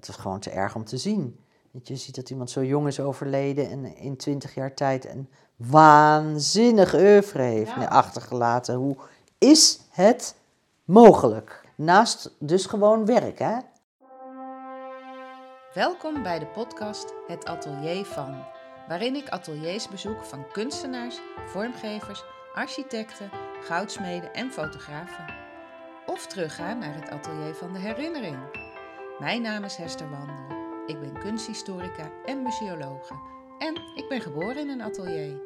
het was gewoon te erg om te zien. Dat je ziet dat iemand zo jong is overleden en in twintig jaar tijd een waanzinnig oeuvre heeft Ja. achtergelaten. Hoe is het mogelijk? Naast dus gewoon werk, hè? Welkom bij de podcast Het Atelier van, waarin ik ateliers bezoek van kunstenaars, vormgevers, architecten, goudsmeden en fotografen. Of terugga naar het atelier van de herinnering. Mijn naam is Hester Wandel. Ik ben kunsthistorica en museologe. En ik ben geboren in een atelier.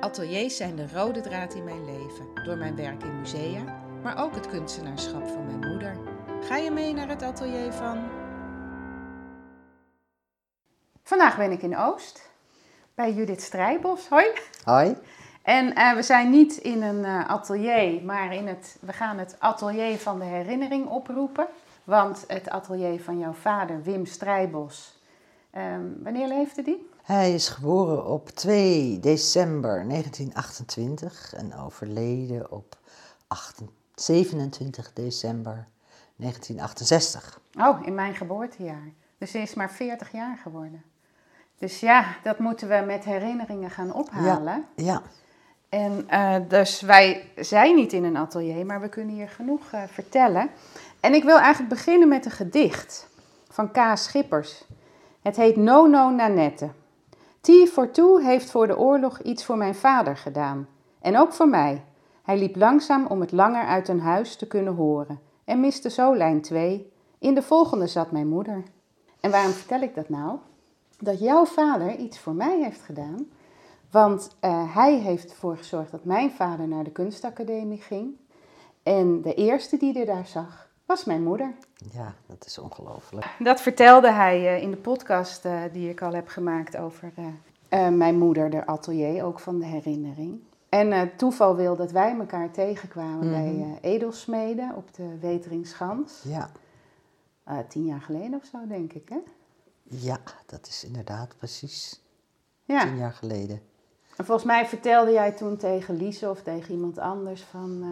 Ateliers zijn de rode draad in mijn leven, door mijn werk in musea, maar ook het kunstenaarschap van mijn moeder. Ga je mee naar het atelier van Vandaag ben ik in Oost bij Judith Strijbos. Hoi. Hoi. En eh, we zijn niet in een eh, atelier, maar in het, we gaan het atelier van de herinnering oproepen. Want het atelier van jouw vader, Wim Strijbos, ehm, wanneer leefde die? Hij is geboren op 2 december 1928 en overleden op 28 27 december 1968. Oh, in mijn geboortejaar. Dus hij is maar 40 jaar geworden. Dus ja, dat moeten we met herinneringen gaan ophalen. Ja, En eh, dus wij zijn niet in een atelier, maar we kunnen hier genoeg eh, vertellen. En ik wil eigenlijk beginnen met een gedicht van K. Schippers. Het heet No No Nanette. T voor Toe heeft voor de oorlog iets voor mijn vader gedaan. En ook voor mij. Hij liep langzaam om het langer uit een huis te kunnen horen. En miste zo lijn 2. In de volgende zat mijn moeder. En waarom vertel ik dat nou? Dat jouw vader iets voor mij heeft gedaan. Want eh, hij heeft ervoor gezorgd dat mijn vader naar de kunstacademie ging. En de eerste die er daar zag, was mijn moeder. ja, dat is ongelooflijk. Dat vertelde hij eh, in de podcast eh, die ik al heb gemaakt over eh, mijn moeder, de atelier, ook van de herinnering. En toeval wil dat wij elkaar tegenkwamen bij eh, edelsmeden op de Weteringschans. Ja, tien jaar geleden of zo, denk ik, hè? ja, dat is inderdaad precies Ja. tien jaar geleden. En volgens mij vertelde jij toen tegen Lise of tegen iemand anders van...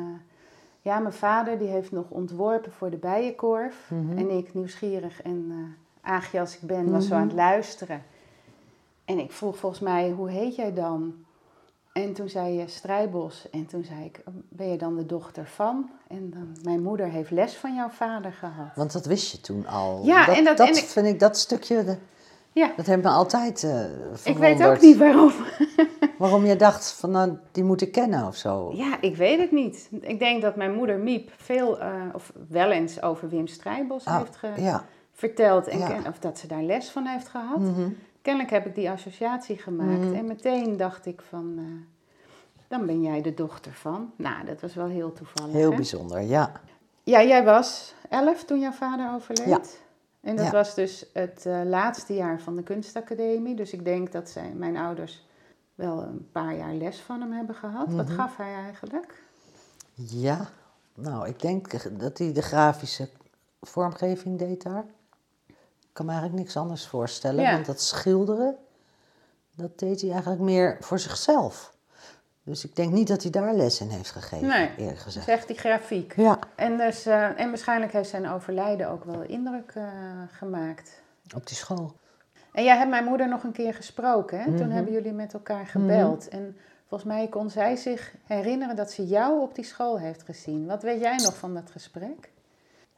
ja, mijn vader die heeft nog ontworpen voor de bijenkorf. En ik, nieuwsgierig en eh aagje als ik ben, was zo aan het luisteren. En ik vroeg volgens mij, hoe heet jij dan? En toen zei je Strijbos. En toen zei ik, ben je dan de dochter van? En dan, mijn moeder heeft les van jouw vader gehad. Want dat wist je toen al. Ja, dat, en dat- dat en ik- vind ik, dat stukje, de- Ja, dat heeft me altijd eh ik weet ook verwonderd. niet waarom. Waarom je dacht van, nou, die moet ik kennen of zo. Ja, ik weet het niet. Ik denk dat mijn moeder Miep veel, eh, of wel eens over Wim Strijbos Ah, heeft ge- ja. verteld. En Ja. ken- of dat ze daar les van heeft gehad. Mhm. Kennelijk heb ik die associatie gemaakt. En meteen dacht ik van, eh, dan ben jij de dochter van. Nou, dat was wel heel toevallig. Heel hè? bijzonder, ja. Ja, jij was elf toen jouw vader overleed. Ja. En dat Ja. was dus het eh, laatste jaar van de kunstacademie. Dus ik denk dat zij, mijn ouders wel een paar jaar les van hem hebben gehad. Wat Mhm. gaf hij eigenlijk? Ja, nou, ik denk dat hij de grafische vormgeving deed daar. Ik kan me eigenlijk niks anders voorstellen, Ja. want dat schilderen, dat deed hij eigenlijk meer voor zichzelf. Dus ik denk niet dat hij daar les in heeft gegeven, Nee. eerlijk gezegd. echt die grafiek. Ja, En, dus, eh, en waarschijnlijk heeft zijn overlijden ook wel indruk eh, gemaakt. op die school. En jij hebt mijn moeder nog een keer gesproken. Hè? Toen Mhm. hebben jullie met elkaar gebeld. En volgens mij kon zij zich herinneren dat ze jou op die school heeft gezien. Wat weet jij nog van dat gesprek?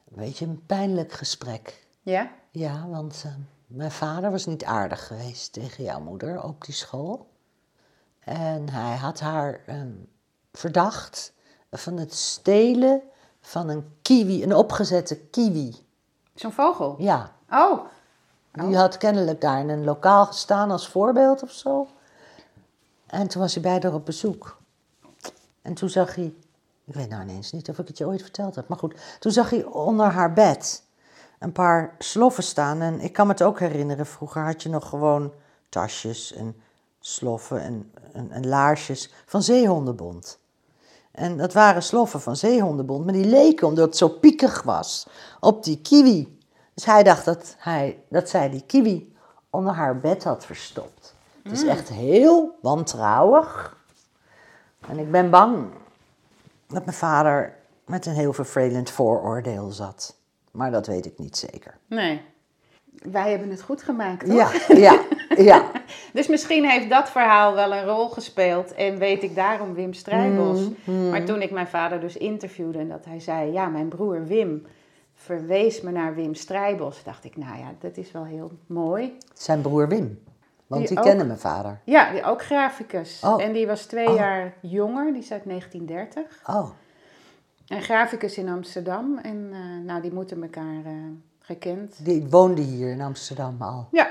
Weet je, een pijnlijk gesprek. Ja? Ja, want eh, mijn vader was niet aardig geweest tegen jouw moeder op die school. En hij had haar eh, verdacht van het stelen van een kiwi, een opgezette kiwi. Zo'n vogel? Ja, Oh, die had kennelijk daar in een lokaal gestaan als voorbeeld of zo. En toen was hij bij haar op bezoek. En toen zag hij, ik weet nou ineens niet of ik het je ooit verteld heb, maar goed. Toen zag hij onder haar bed een paar sloffen staan. En ik kan me het ook herinneren, vroeger had je nog gewoon tasjes en sloffen en, en, en laarsjes van zeehondenbond. En dat waren sloffen van zeehondenbond, maar die leken, omdat het zo piekig was, op die kiwi. Dus hij dacht dat, hij, dat zij die kiwi onder haar bed had verstopt. Het is echt heel wantrouwig. En ik ben bang dat mijn vader met een heel vervelend vooroordeel zat. Maar dat weet ik niet zeker. nee. wij hebben het goed gemaakt, toch? Ja, ja, ja. Dus misschien heeft dat verhaal wel een rol gespeeld en weet ik daarom Wim Strijbos. Mm, Maar toen ik mijn vader dus interviewde en dat hij zei, ja, mijn broer Wim verwees me naar Wim Strijbos, dacht ik, nou ja, dat is wel heel mooi. Zijn broer Wim. Want Die die, kende mijn vader. Ja, die- ook graficus. Oh. En die was twee Oh. jaar jonger, die is uit 1930. Oh, En graficus in Amsterdam. En eh, nou, die moeten elkaar eh, gekend. die woonde hier in Amsterdam al. Ja,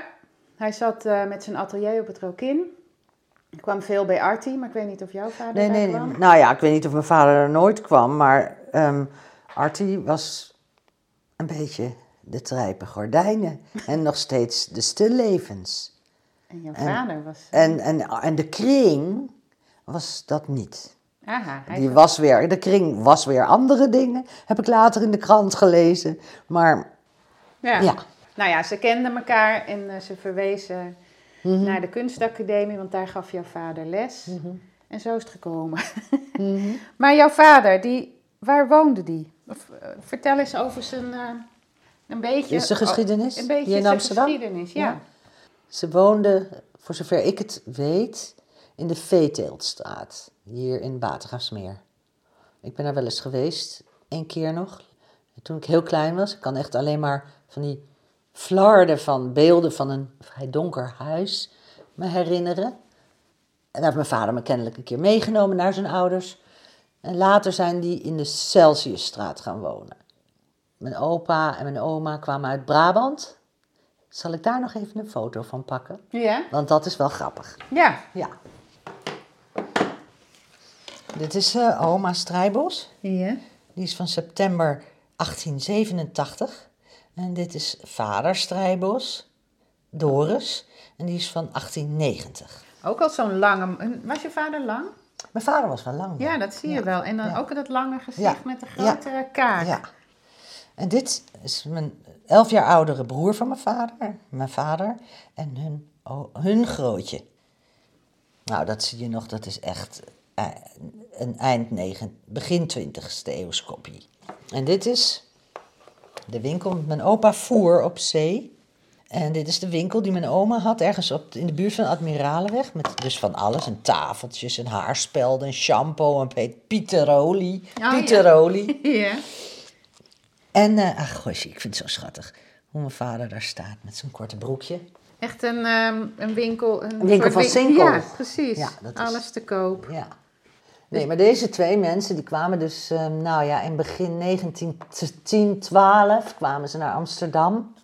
hij zat eh, met zijn atelier op het Rokin. Ik kwam veel bij Artie, maar ik weet niet of jouw vader Nee, nee, nee. Nou ja, ik weet niet of mijn vader er nooit kwam, maar ehm Artie was een beetje de trijpe gordijnen. en nog steeds de stillevens. En jouw En- vader was... En, en, en de kring was dat niet. Aha, hij Die was weer, de kring was weer andere dingen, heb ik later in de krant gelezen. Maar ja. ja, Nou ja, ze kenden elkaar en eh, ze verwezen Mhm. naar de kunstacademie, want daar gaf jouw vader les. Mhm. En zo is het gekomen. maar jouw vader, die, waar woonde die? Eh, vertel eens over zijn, eh, een beetje... Is de geschiedenis oh, Een beetje hier in zijn Amsterdam? geschiedenis, ja. Ja. ze woonde, voor zover ik het weet, in de Veeteeltstraat, hier in Watergraafsmeer. Ik ben daar wel eens geweest, één keer nog, toen ik heel klein was. Ik kan echt alleen maar van die flarden van beelden van een vrij donker huis me herinneren. En daar heeft mijn vader me kennelijk een keer meegenomen naar zijn ouders. En later zijn die in de Celsiusstraat gaan wonen. Mijn opa en mijn oma kwamen uit Brabant. Zal ik daar nog even een foto van pakken? Ja? Want dat is wel grappig. Ja. Ja. Dit is eh, oma Strijbos. Ja. Die is van september 1887. En dit is vader Strijbos, Doris. En die is van 1890. Ook al zo'n lange... Was je vader lang? Mijn vader was wel lang. Ja, dat zie je wel. En dan ook dat lange gezicht met de grote kaak. Ja. En dit is mijn elf jaar oudere broer van mijn vader, mijn vader en hun, oh, hun grootje. Nou, dat zie je nog, dat is echt eh, een eind 9, begin 20ste eeuws kopie. En dit is de winkel, mijn opa voer op zee. En dit is de winkel die mijn oma had ergens op, in de buurt van Admiralenweg. Met dus van alles, een tafeltjes, een haarspelden, een shampoo, een peet Pieteroli. ja. Pieteroli. Ja. En, eh ach goosje, ik vind het zo schattig hoe mijn vader daar staat met zijn korte broekje. Echt een, ehm, een winkel. Een, winkel van win- Sinkel. Ja, precies. Ja, dat is- Alles te koop. Ja. Nee, maar deze twee mensen die kwamen dus, eh, nou ja, in begin 1910, 12 kwamen ze naar Amsterdam.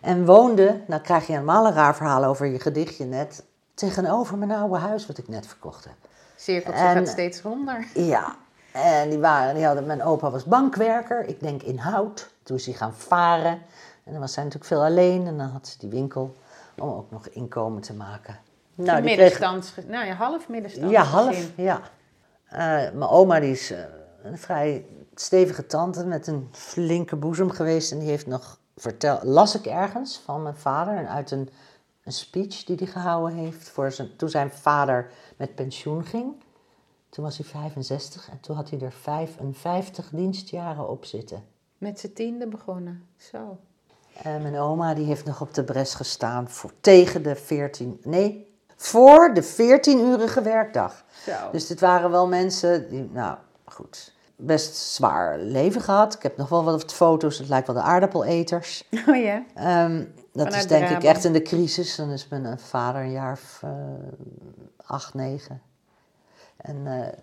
En woonden, nou krijg je helemaal een raar verhaal over je gedichtje net, tegenover mijn oude huis wat ik net verkocht heb. Cirkeltje En- gaat steeds ronder. Ja, en die, waren, die hadden, mijn opa was bankwerker, ik denk in hout. Toen is hij gaan varen. En dan was hij natuurlijk veel alleen en dan had ze die winkel om ook nog inkomen te maken. Nou, Een kreeg, nou ja, half middenstands. ja, half, ja. Eh, mijn oma die is eh, een vrij stevige tante met een flinke boezem geweest. En die heeft nog verteld, las ik ergens van mijn vader en uit een, een speech die hij gehouden heeft voor zijn, toen zijn vader met pensioen ging. Toen was hij 65 en toen had hij er 55 dienstjaren op zitten. Met z'n tiende begonnen. Zo. En mijn oma die heeft nog op de bres gestaan voor, tegen de 14, nee, voor de 14-urige werkdag. Zo. Dus dit waren wel mensen die, nou goed, best zwaar leven gehad. Ik heb nog wel wat foto's, het lijkt wel de aardappeleters. Oh ja. Ehm, dat Vanuit is denk ik echt in de crisis. Dan is mijn eh, vader een jaar of eh, acht, negen. En hij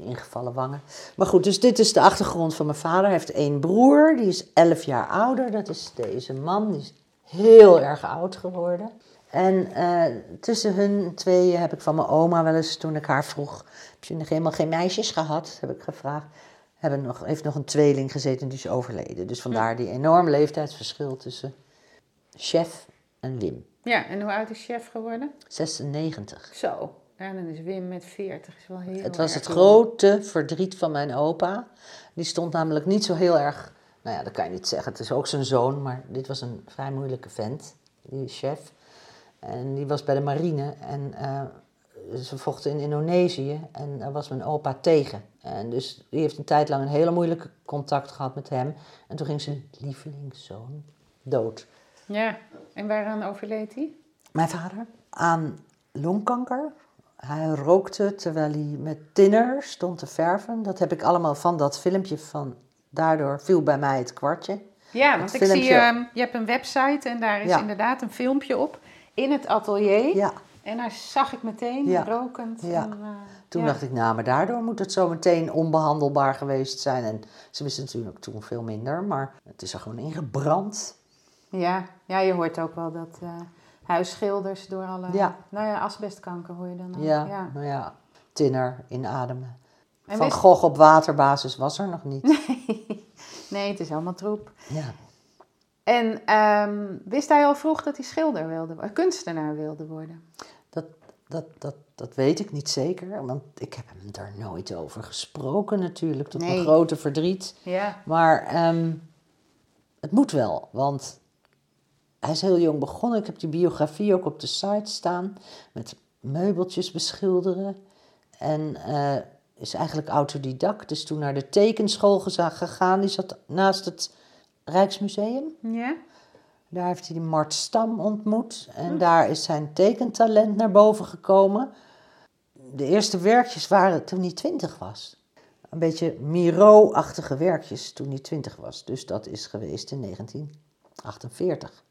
ingevallen wangen. Maar goed, dus dit is de achtergrond van mijn vader. Hij heeft één broer, die is elf jaar ouder. Dat is deze man, die is heel erg oud geworden. En tussen hun tweeën heb ik van mijn oma wel eens, toen ik haar vroeg... heb je nog helemaal geen meisjes gehad? Heb ik gevraagd. Hebben nog, heeft nog een tweeling gezeten, die is overleden. Dus vandaar die enorme leeftijdsverschil tussen chef en Wim. Ja, en hoe oud is chef geworden? 96. Zo. Ja, dan is Wim met 40. Is wel heel Het was het grote verdriet van mijn opa. Die stond namelijk niet zo heel erg. Nou ja, dat kan je niet zeggen. Het is ook zijn zoon, maar dit was een vrij moeilijke vent, die chef. En die was bij de marine en eh, ze vochten in Indonesië en daar was mijn opa tegen. En dus die heeft een tijd lang een hele moeilijke contact gehad met hem. En toen ging zijn lievelingszoon dood. Ja, en waaraan overleed hij? Mijn vader aan longkanker. Hij rookte terwijl hij met tinner stond te verven. Dat heb ik allemaal van dat filmpje van. Daardoor viel bij mij het kwartje. Ja, want ik zie, ehm, je hebt een website en daar is Ja. inderdaad een filmpje op in het atelier. Ja, En daar zag ik meteen Ja. rokend. Ja. En, eh, toen ja. dacht ik, nou, maar daardoor moet het zo meteen onbehandelbaar geweest zijn. En ze wisten natuurlijk toen veel minder, maar het is er gewoon ingebrand. Ja, ja, je hoort ook wel dat eh, huisschilders door alle... Ja. Nou ja, asbestkanker hoor je dan ook. Ja, ja. nou ja, tinner inademen. En Van wist- Gogh op waterbasis was er nog niet. Nee, het is allemaal troep. Ja. En ehm, wist hij al vroeg dat hij schilder wilde kunstenaar wilde worden? Dat, dat, dat, weet ik niet zeker, want ik heb hem daar nooit over gesproken natuurlijk, tot Nee. mijn grote verdriet. Ja. Maar ehm, het moet wel, want hij is heel jong begonnen. Ik heb die biografie ook op de site staan, met meubeltjes beschilderen. En eh, is eigenlijk autodidact, dus toen naar de tekenschool gegaan. Die zat naast het Rijksmuseum. Ja? Daar heeft hij die Mart Stam ontmoet en daar is zijn tekentalent naar boven gekomen. De eerste werkjes waren toen hij twintig was. Een beetje Miro-achtige werkjes toen hij twintig was. Dus dat is geweest in 1948.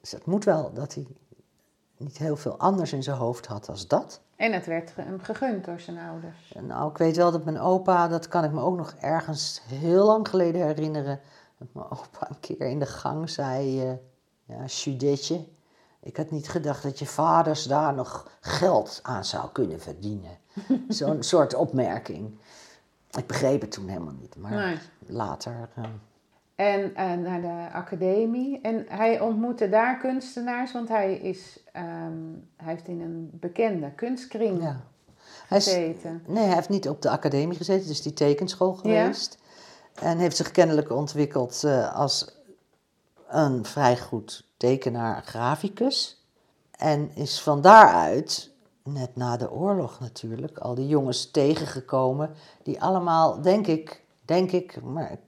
Dus het moet wel dat hij niet heel veel anders in zijn hoofd had als dat. En het werd hem gegund door zijn ouders. Nou, ik weet wel dat mijn opa, dat kan ik me ook nog ergens heel lang geleden herinneren. Dat mijn opa een keer in de gang zei: eh, Ja, Judetje, ik had niet gedacht dat je vaders daar nog geld aan zou kunnen verdienen. Zo'n soort opmerking. Ik begreep het toen helemaal niet, maar Nee. later. eh, En eh, naar de academie. En hij ontmoette daar kunstenaars, want hij, is, ehm, hij heeft in een bekende kunstkring ja. Hij is, gezeten. Nee, hij heeft niet op de academie gezeten, dus die tekenschool geweest. En heeft zich kennelijk ontwikkeld eh, als een vrij goed tekenaar, graficus. En is van daaruit, net na de oorlog natuurlijk, al die jongens tegengekomen. Die allemaal, denk ik, denk ik, maar ik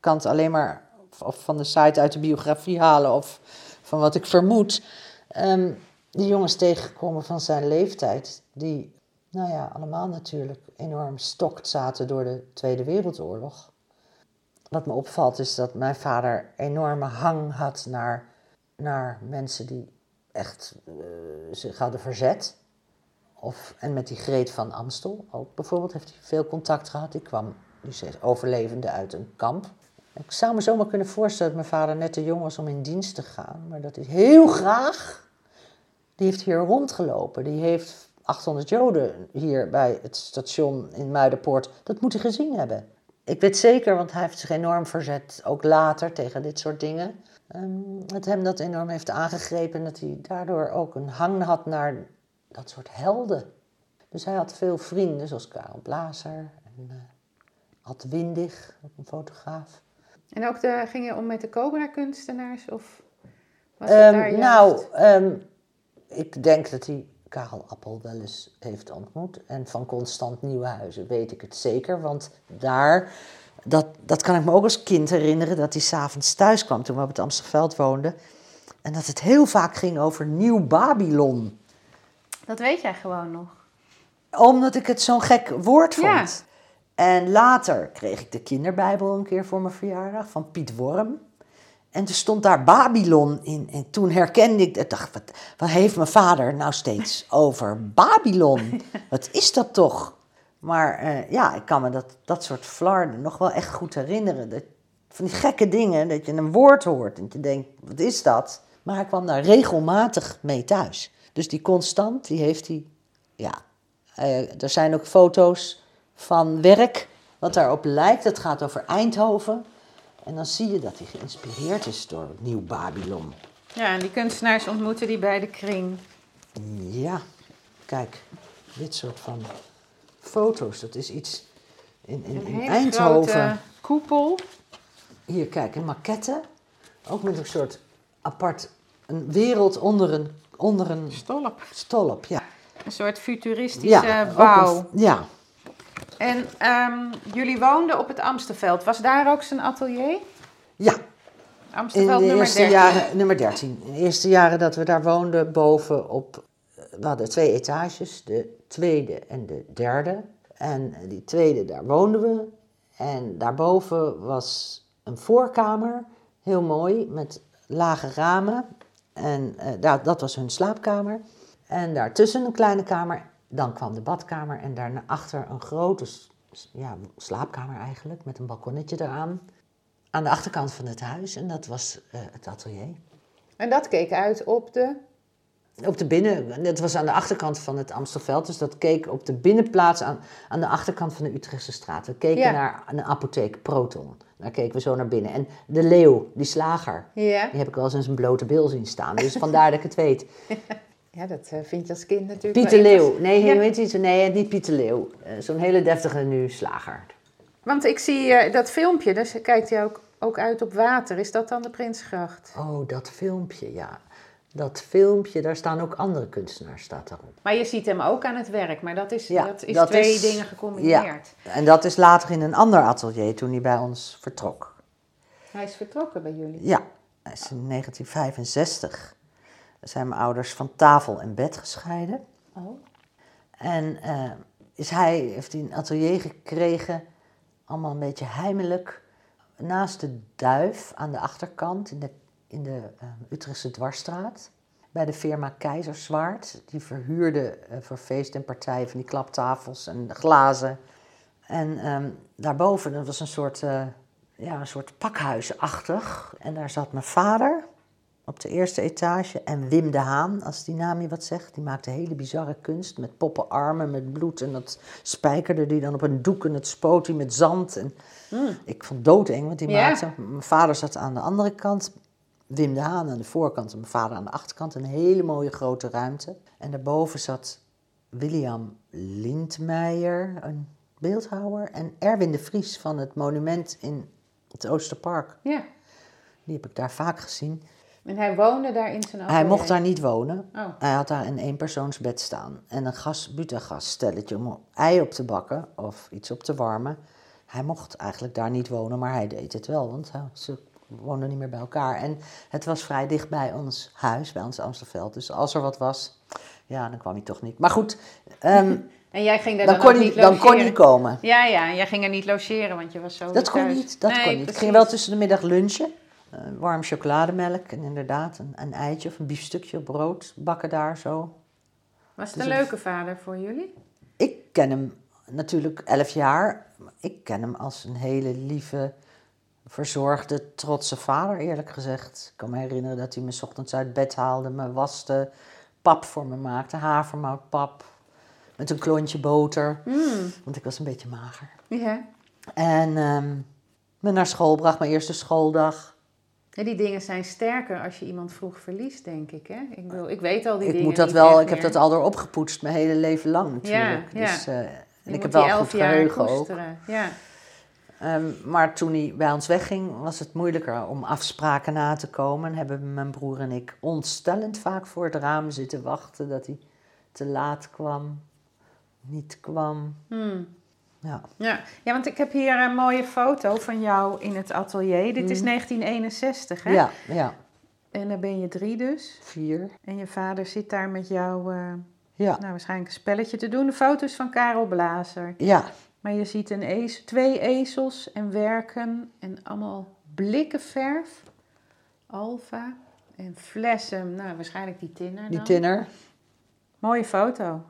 kan het alleen maar of van de site uit de biografie halen of van wat ik vermoed. ehm, die jongens tegengekomen van zijn leeftijd, die, nou ja, allemaal natuurlijk enorm stokt zaten door de Tweede Wereldoorlog. Wat me opvalt is dat mijn vader enorme hang had naar, naar mensen die echt eh, zich hadden verzet. Of, en met die Greet van Amstel ook bijvoorbeeld heeft hij veel contact gehad. Die kwam, die is overlevende uit een kamp. Ik zou me zomaar kunnen voorstellen dat mijn vader net te jong was om in dienst te gaan. Maar dat hij heel graag, die heeft hier rondgelopen. Die heeft 800 Joden hier bij het station in Muiderpoort. Dat moet hij gezien hebben. Ik weet zeker, want hij heeft zich enorm verzet, ook later, tegen dit soort dingen. Ehm, dat hem dat enorm heeft aangegrepen en dat hij daardoor ook een hang had naar dat soort helden. Dus hij had veel vrienden, zoals Karel Blazer en eh Ad Windig, een fotograaf. En ook de, ging je om met de Cobra-kunstenaars? Of was het Ehm, daar juist? nou, ehm, ik denk dat hij Karel Appel wel eens heeft ontmoet. En van Constant Nieuwenhuizen weet ik het zeker. Want daar, dat, dat kan ik me ook als kind herinneren, dat hij s'avonds thuis kwam toen we op het Amstelveld woonden. En dat het heel vaak ging over Nieuw Babylon. Dat weet jij gewoon nog. Omdat ik het zo'n gek woord vond. Ja. En later kreeg ik de kinderbijbel een keer voor mijn verjaardag van Piet Worm. En er stond daar Babylon in. En toen herkende ik, ik dacht, wat, wat heeft mijn vader nou steeds over Babylon? Wat is dat toch? Maar eh, ja, ik kan me dat, dat soort flarden nog wel echt goed herinneren. Dat, van die gekke dingen, dat je een woord hoort en je denkt, wat is dat? Maar hij kwam daar regelmatig mee thuis. Dus die constant, die heeft hij, ja. Eh, er zijn ook foto's van werk wat daarop lijkt. Het gaat over Eindhoven. En dan zie je dat hij geïnspireerd is door Nieuw Babylon. Ja, en die kunstenaars ontmoeten die bij de kring. Ja, kijk, dit soort van foto's, dat is iets in, in, Een in Eindhoven. grote koepel. Hier, kijk, een maquette. Ook met een soort apart, een wereld onder een, onder een Stolp. stolp. Ja, Een soort futuristische ja bouw. een- ja, En ehm, jullie woonden op het Amstelveld. Was daar ook zijn atelier? ja. In Amstelveld de nummer eerste 13. jaren, nummer 13. In de eerste jaren dat we daar woonden, boven op, we hadden twee etages, de tweede en de derde. En die tweede, daar woonden we. En daarboven was een voorkamer, heel mooi, met lage ramen. En daar, dat was hun slaapkamer. En daartussen een kleine kamer. Dan kwam de badkamer en daarachter een grote ja, slaapkamer eigenlijk, met een balkonnetje eraan. Aan de achterkant van het huis en dat was eh, het atelier. En dat keek uit op de... Op de binnen, het was aan de achterkant van het Amstelveld, dus dat keek op de binnenplaats aan, aan de achterkant van de Utrechtse straat. We keken Ja. naar een apotheek, Proton. Daar keken we zo naar binnen. En de leeuw, die slager, Ja, die heb ik wel eens in zijn blote bil zien staan. Dus vandaar dat ik het weet. ja dat eh, vind je als kind natuurlijk Pieter Leeuw. Nee, Ja. je weet iets, nee, niet Pieter Leeuw. Eh, Zo'n hele deftige nu slager. Want ik zie eh, dat filmpje, dus kijkt hij ook, ook uit op water. Is dat dan de Prinsgracht? Oh, dat filmpje, ja. Dat filmpje, daar staan ook andere kunstenaars, staat daarop. Maar je ziet hem ook aan het werk, maar dat is, Ja, dat is dat twee is- dingen gecombineerd. En dat is later in een ander atelier toen hij bij ons vertrok. Hij is vertrokken bij jullie. Ja, hij is in 1965 zijn mijn ouders van tafel en bed gescheiden. Oh. En eh, is hij, heeft hij een atelier gekregen, allemaal een beetje heimelijk, naast de Duif aan de achterkant in de, in de eh, Utrechtse Dwarsstraat. Bij de firma Keizerswaard. Die verhuurde eh, voor feest en partijen van die klaptafels en glazen. En ehm, daarboven, dat was een soort, ja, een soort pakhuisachtig. En daar zat mijn vader op de eerste etage. En Wim de Haan, als die naam je wat zegt. Die maakte hele bizarre kunst met poppenarmen, met bloed. En dat spijkerde die dan op een doek en het spoot hij met zand. En Ik vond het doodeng hij Ja. maakte. Mijn vader zat aan de andere kant. Wim de Haan aan de voorkant en mijn vader aan de achterkant. Een hele mooie grote ruimte. En daarboven zat William Lindmeijer, een beeldhouwer. En Erwin de Vries van het monument in het Oosterpark. Ja. Die heb ik daar vaak gezien. En hij woonde daar in zijn Hij mocht daar niet wonen. Oh. Hij had daar een eenpersoonsbed staan. En een gas, butagasstelletje om ei op te bakken of iets op te warmen. Hij mocht eigenlijk daar niet wonen, maar hij deed het wel, want ze woonden niet meer bij elkaar. En het was vrij dicht bij ons huis, bij ons Amstelveld. Dus als er wat was, ja, dan kwam hij toch niet. Maar goed, ehm, En jij ging daar dan, dan, kon niet dan kon hij komen. Ja, ja, en jij ging er niet logeren, want je was zo Dat kon thuis. niet, dat Nee, kon niet. Ik ging wel tussen de middag lunchen. Eh, warm chocolademelk en inderdaad een, een eitje of een biefstukje brood bakken daar zo. Was het Dus een leuke vader voor jullie? Ik ken hem natuurlijk elf jaar. Ik ken hem als een hele lieve, verzorgde, trotse vader, eerlijk gezegd. Ik kan me herinneren dat hij me 's ochtends uit bed haalde, me waste, pap voor me maakte, havermoutpap. Met een klontje boter, Hmm. want ik was een beetje mager. Ja. En ehm, me naar school bracht, mijn eerste schooldag. Die dingen zijn sterker als je iemand vroeg verliest, denk ik. Hè? Ik, bedoel, ik weet al die Ik dingen moet dat wel, ik heb dat al door opgepoetst, mijn hele leven lang natuurlijk. Ja, ja. Dus, eh, en ik heb wel goed geheugen ook. Ja. Ehm, maar toen hij bij ons wegging, was het moeilijker om afspraken na te komen. Hebben mijn broer en ik ontstellend vaak voor het raam zitten wachten dat hij te laat kwam, niet kwam. Hmm. Ja, Ja. ja, want ik heb hier een mooie foto van jou in het atelier. Dit is Hmm. 1961, hè? ja, ja. En dan ben je drie dus. vier. En je vader zit daar met jou, eh, Ja, nou waarschijnlijk een spelletje te doen. De foto's van Karel Blazer. ja, Maar je ziet een ez twee ezels en werken en allemaal blikken verf. Alfa en flessen. Nou, waarschijnlijk die tinner dan. die tinner. Mooie foto.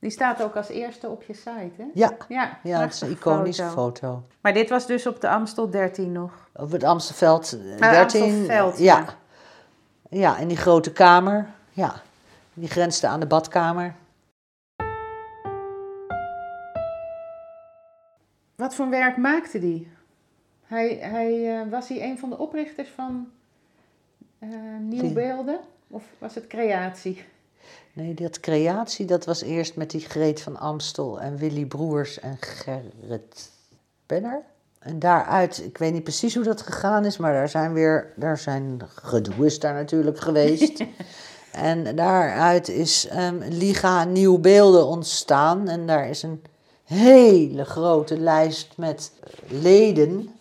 Die staat ook als eerste op je site, hè? Ja, Ja, ja het is een iconische foto. foto. Maar dit was dus op de Amstel 13 nog. Op het Amstelveld eh, Ah, 13. Amstelveld, ja. ja. ja, in die grote kamer. Ja, die grensde aan de badkamer. Wat voor werk maakte die? Hij, hij, eh, was hij een van de oprichters van eh Nieuwbeelden? Of was het creatie? Nee, dat creatie, dat was eerst met die Greet van Amstel en Willy Broers en Gerrit Benner. En daaruit, ik weet niet precies hoe dat gegaan is, maar daar zijn weer, daar zijn gedoe is daar natuurlijk geweest. en daaruit is ehm, Liga Nieuw Beelden ontstaan en daar is een hele grote lijst met leden.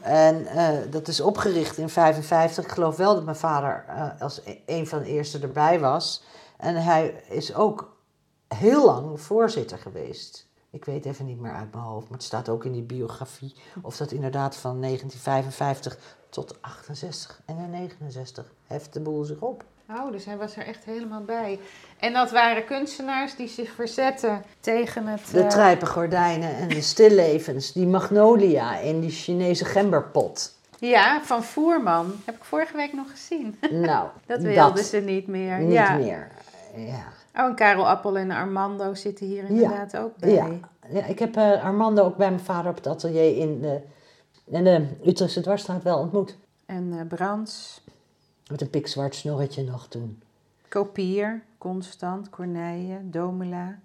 En eh, dat is opgericht in 55. Ik geloof wel dat mijn vader eh, als e- een van de eerste erbij was. En hij is ook heel lang voorzitter geweest. Ik weet even niet meer uit mijn hoofd, maar het staat ook in die biografie. Of dat inderdaad van 1955 tot 68 en in 69 heft de boel zich op. Oh, dus hij was er echt helemaal bij. En dat waren kunstenaars die zich verzetten tegen het... De eh, trijpengordijnen en de stillevens, die magnolia in die Chinese gemberpot. Ja, van Voerman. Heb ik vorige week nog gezien. Nou, Dat wilden ze niet meer. niet ja. meer. Ja. Oh, en Karel Appel en Armando zitten hier inderdaad ook bij. Ja. ja, ik heb eh, Armando ook bij mijn vader op het atelier in de, in de Utrechtse Dwarsstraat wel ontmoet. En eh Brands, Met een pikzwart snorretje nog toen. Kopier, Constant, Corneille, Domela.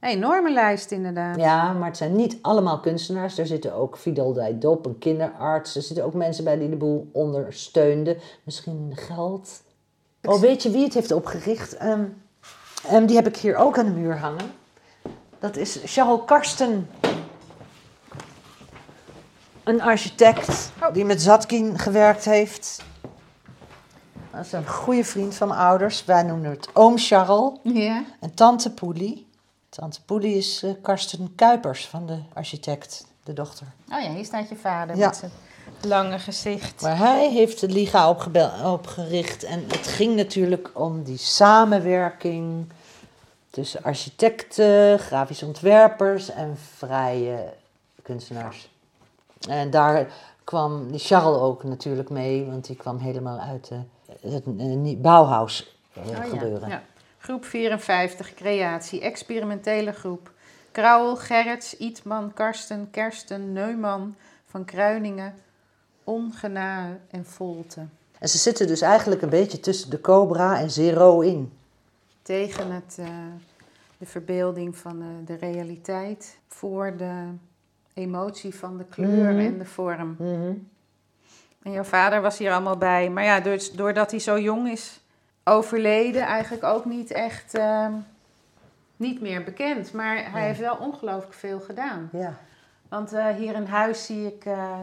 Een enorme lijst inderdaad. Ja, maar het zijn niet allemaal kunstenaars. Er zitten ook Fidel Dop, een kinderarts. Er zitten ook mensen bij die de boel ondersteunden. Misschien geld. Oh, weet je wie het heeft opgericht? Ehm, ehm, die heb ik hier ook aan de muur hangen. Dat is Charles Karsten. Een architect die met Zatkin gewerkt heeft. Dat is een goede vriend van mijn ouders. Wij noemen het oom Charles. Ja. En tante Poelie. Tante Poelie is eh, Karsten Kuipers van de architect, de dochter. Oh ja, hier staat je vader Ja. met zijn lange gezicht. Maar hij heeft de Liga opgericht. En het ging natuurlijk om die samenwerking tussen architecten, grafische ontwerpers en vrije kunstenaars. En daar kwam die Charles ook natuurlijk mee, want die kwam helemaal uit de, het eh, Bauhaus eh, Oh gebeuren. ja. Groep 54, creatie, experimentele groep. Krauwel, Gerrits, Ietman, Karsten, Kersten, Neumann, Van Kruiningen, Ongenaa en Volte. En ze zitten dus eigenlijk een beetje tussen de Cobra en Zero in. Tegen het, eh, de verbeelding van de realiteit, voor de emotie van de kleur Mhm. en de vorm. En jouw vader was hier allemaal bij. Maar ja, dus, doordat hij zo jong is overleden, eigenlijk ook niet echt eh, niet meer bekend. Maar hij Nee. heeft wel ongelooflijk veel gedaan. Ja. Want eh, hier in huis zie ik eh,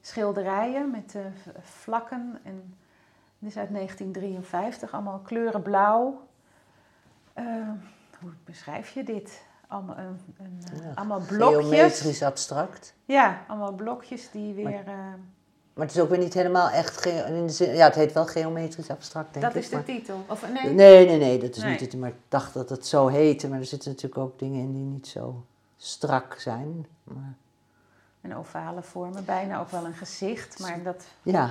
schilderijen met eh, vlakken. En dit is uit 1953, allemaal kleuren blauw. Eh, hoe beschrijf je dit? Allemaal, een, een, Ja, allemaal blokjes. Geometrisch abstract. Ja, allemaal blokjes die weer... eh, Maar het is ook weer niet helemaal echt... in de zin, ja, het heet wel geometrisch abstract, denk dat ik. is de titel. Of nee? Nee, nee, nee, dat is Nee. niet het. Maar ik dacht dat het zo heette. Maar er zitten natuurlijk ook dingen in die niet zo strak zijn. Maar Een ovale vormen, bijna ook wel een gezicht. Maar dat... ja,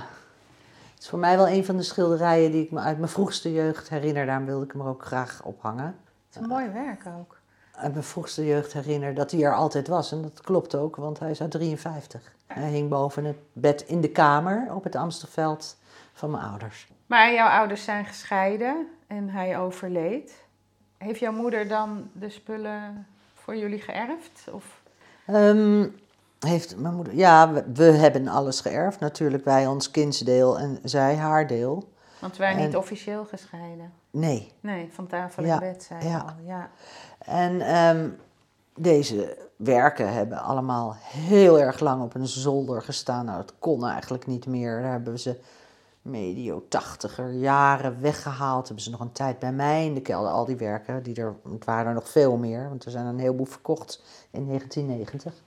het is voor mij wel een van de schilderijen die ik me uit mijn vroegste jeugd herinner. Daarom wilde ik hem er ook graag ophangen. Het is een mooi werk ook. Uit mijn vroegste jeugd herinner dat hij er altijd was. En dat klopt ook, want hij is uit 53. Hij hing boven het bed in de kamer op het Amstelveld van mijn ouders. Maar jouw ouders zijn gescheiden en hij overleed. Heeft jouw moeder dan de spullen voor jullie geërfd? Of... Ehm, heeft mijn moeder... Ja, we, we hebben alles geërfd. Natuurlijk wij ons kindsdeel en zij haar deel. Want wij En- niet officieel gescheiden. Nee. Nee, van tafel Ja, bed zei je ja. al. Ja. En ehm, deze werken hebben allemaal heel erg lang op een zolder gestaan. Nou, dat kon eigenlijk niet meer. Daar hebben we ze medio tachtiger jaren weggehaald. Hebben ze nog een tijd bij mij in de kelder. Al die werken, die er, het waren er nog veel meer. Want er zijn een heleboel verkocht in 1990.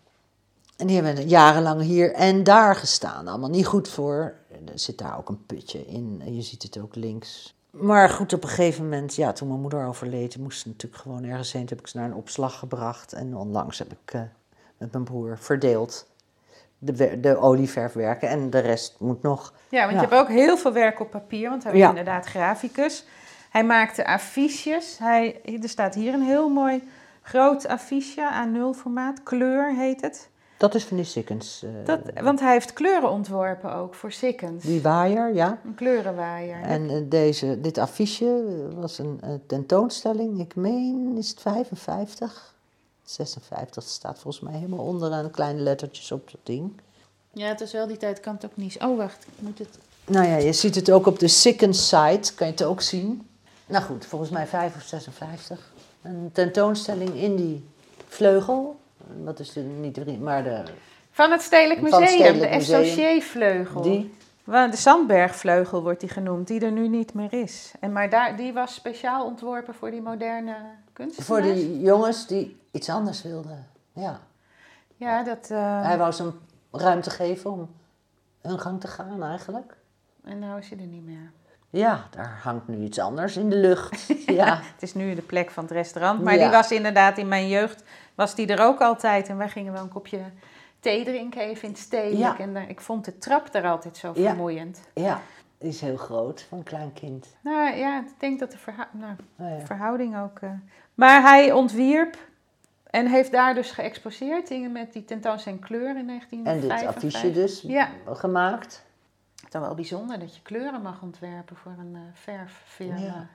En die hebben jarenlang hier en daar gestaan. Allemaal niet goed voor. Er zit daar ook een putje in. En je ziet het ook links. Maar goed, op een gegeven moment, ja, toen mijn moeder overleed, moest ze natuurlijk gewoon ergens heen. Toen heb ik ze naar een opslag gebracht. En onlangs heb ik eh, met mijn broer verdeeld de, de olieverfwerken. En de rest moet nog. ja, want Ja. je hebt ook heel veel werk op papier, want hij was Ja. inderdaad graficus. Hij maakte affiches. Hij, er staat hier een heel mooi groot affiche, A0 formaat, kleur heet het. Dat is van die Sikkens. eh, Dat, want hij heeft kleuren ontworpen ook voor Sikkens. die waaier, ja. Een kleurenwaaier. En eh, deze, dit affiche was een eh, tentoonstelling. Ik meen, is het 55? 56 staat volgens mij helemaal onderaan kleine lettertjes op dat ding. Ja, het is wel die tijd, kan het ook niet. Oh, wacht, ik moet het... Nou ja, je ziet het ook op de Sikkens site, kan je het ook zien. Nou goed, volgens mij 5 of 56. Een tentoonstelling in die vleugel. Dat is de, niet de, maar de... Van het Stedelijk het Museum, Stedelijk de Museum. Associé-vleugel. Die, Wel, De Sandbergvleugel wordt die genoemd, die er nu niet meer is. En maar daar, die was speciaal ontworpen voor die moderne kunstenaars. voor die jongens die iets anders wilden. Ja. Ja, dat... eh, Hij wou ze een ruimte geven om hun gang te gaan eigenlijk. En nou is hij er niet meer. Ja, daar hangt nu iets anders in de lucht. Ja, Het is nu de plek van het restaurant. Maar Ja. die was inderdaad in mijn jeugd, was die er ook altijd. En wij gingen wel een kopje thee drinken even in het stedelijk. Ja. En eh, ik vond de trap daar altijd zo Ja. vermoeiend. ja. Die is heel groot voor een klein kind. Nou ja, ik denk dat de nou, Oh, verhouding ook... eh, Maar hij ontwierp en heeft daar dus geëxposeerd. Dingen met die tentoonstelling kleur in En 1955. dit affiche dus Ja. gemaakt. Het is dan wel bijzonder dat je kleuren mag ontwerpen voor een verffirma. Ja.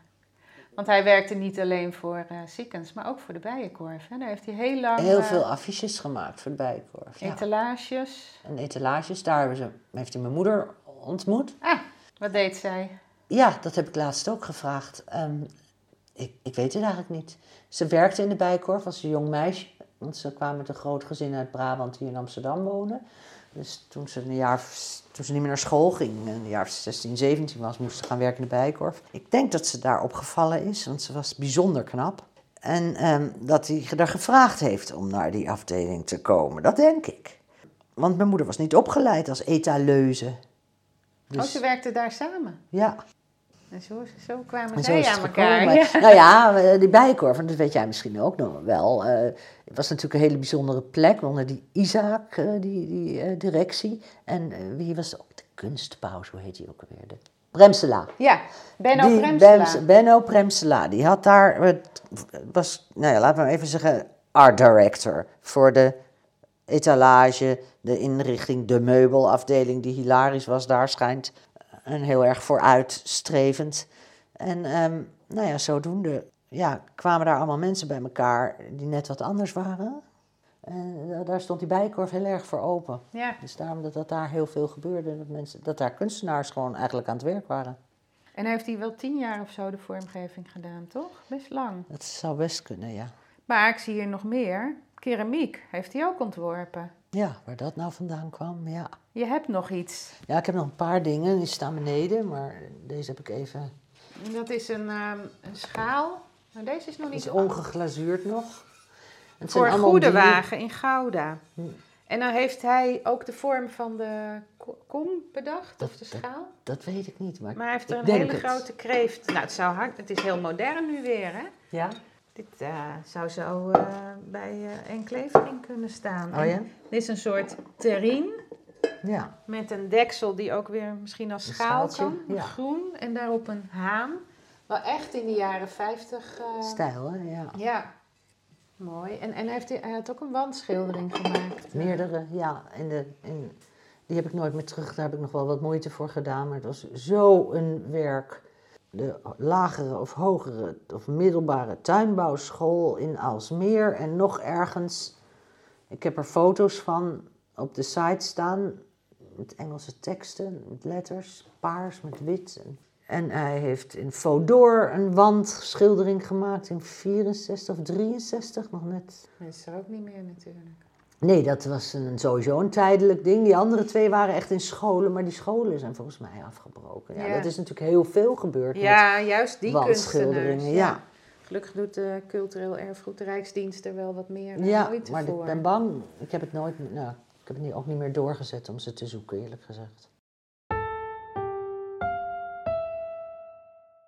Want hij werkte niet alleen voor eh Sikkens, maar ook voor de Bijenkorf. Hè. Daar heeft hij heel lang Heel eh, veel affiches gemaakt voor de Bijenkorf. Ja. etalages. En etalages, daar ze, heeft hij mijn moeder ontmoet. Ah, wat deed zij? Ja, dat heb ik laatst ook gevraagd. Ehm, ik, ik weet het eigenlijk niet. Ze werkte in de Bijenkorf als een jong meisje. Want ze kwamen met een groot gezin uit Brabant die in Amsterdam wonen. Dus toen ze, een jaar, toen ze niet meer naar school ging, een jaar 16, 17 was, moest ze gaan werken in de Bijenkorf. Ik denk dat ze daar opgevallen is, want ze was bijzonder knap. En ehm, dat hij er gevraagd heeft om naar die afdeling te komen. Dat denk ik. Want mijn moeder was niet opgeleid als etaleuze. Oh, ze werkten daar samen. ja. En zo, zo kwamen En zij aan elkaar. Ja. Nou ja, eh, die Bijenkorf, en dat weet jij misschien ook nog wel. eh, het was natuurlijk een hele bijzondere plek onder die Isaac, eh, die, die eh, directie. En eh, wie was ook de kunstpaus, hoe heet die ook alweer? De Bremsela. Ja, Benno Die. Bems- Benno die had daar, het was, nou ja, laten we even zeggen, art director voor de etalage, de inrichting, de meubelafdeling die hilarisch was daar schijnt. En heel erg vooruitstrevend. En ehm, nou ja, zodoende ja, kwamen daar allemaal mensen bij elkaar die net wat anders waren. En eh, daar stond die bijkorf heel erg voor open. Ja. Dus daarom dat, dat daar heel veel gebeurde. Dat, mensen, dat daar kunstenaars gewoon eigenlijk aan het werk waren. En heeft hij wel tien jaar of zo de vormgeving gedaan, toch? Best lang. Dat zou best kunnen, ja. Maar ik zie hier nog meer. Keramiek heeft hij ook ontworpen. Ja, waar dat nou vandaan kwam, ja. Je hebt nog iets. Ja, ik heb nog een paar dingen, die staan beneden, maar deze heb ik even... En Dat is een, ehm, een schaal. Nou, deze is nog niet is ongeglazuurd nog. Het Voor Goede Wagen in Gouda. Hm. En dan heeft hij ook de vorm van de ko- kom bedacht, of de dat- schaal. Dat weet ik niet, maar, Maar hij heeft er een hele het. grote kreeft. Nou, het zou hard. Het is heel modern nu weer, hè? Ja? Dit eh, zou zo eh, bij eh Enklavering kunnen staan. Oh En? Dit is een soort terrine Ja. met een deksel die ook weer misschien als Een schaal schaaltje, kan. ja. Groen en daarop een haan. Wel echt in de jaren 50. eh, Stijl, hè? Ja. Ja, mooi. En, en heeft hij, hij had ook een wandschildering gemaakt. Meerdere, ja. In de, in, die heb ik nooit meer terug. Daar heb ik nog wel wat moeite voor gedaan. Maar het was zo een werk. De lagere of hogere of middelbare tuinbouwschool in Aalsmeer. En nog ergens. Ik heb er foto's van op de site staan. Met Engelse teksten, met letters. Paars met wit. En, en hij heeft in Fodor een wandschildering gemaakt in 64 of 63, nog net. Dat is er ook niet meer natuurlijk. Nee, dat was een, sowieso een tijdelijk ding. Die andere twee waren echt in scholen, maar die scholen zijn volgens mij afgebroken. Ja, Ja. Dat is natuurlijk heel veel gebeurd Ja, juist die met kunstenaars. Ja, Gelukkig doet de cultureel erfgoed de Rijksdienst er wel wat meer ja. eh, moeite maar voor. ik ben bang. Ik heb het nooit, nou, ik heb het ook niet meer doorgezet om ze te zoeken, eerlijk gezegd.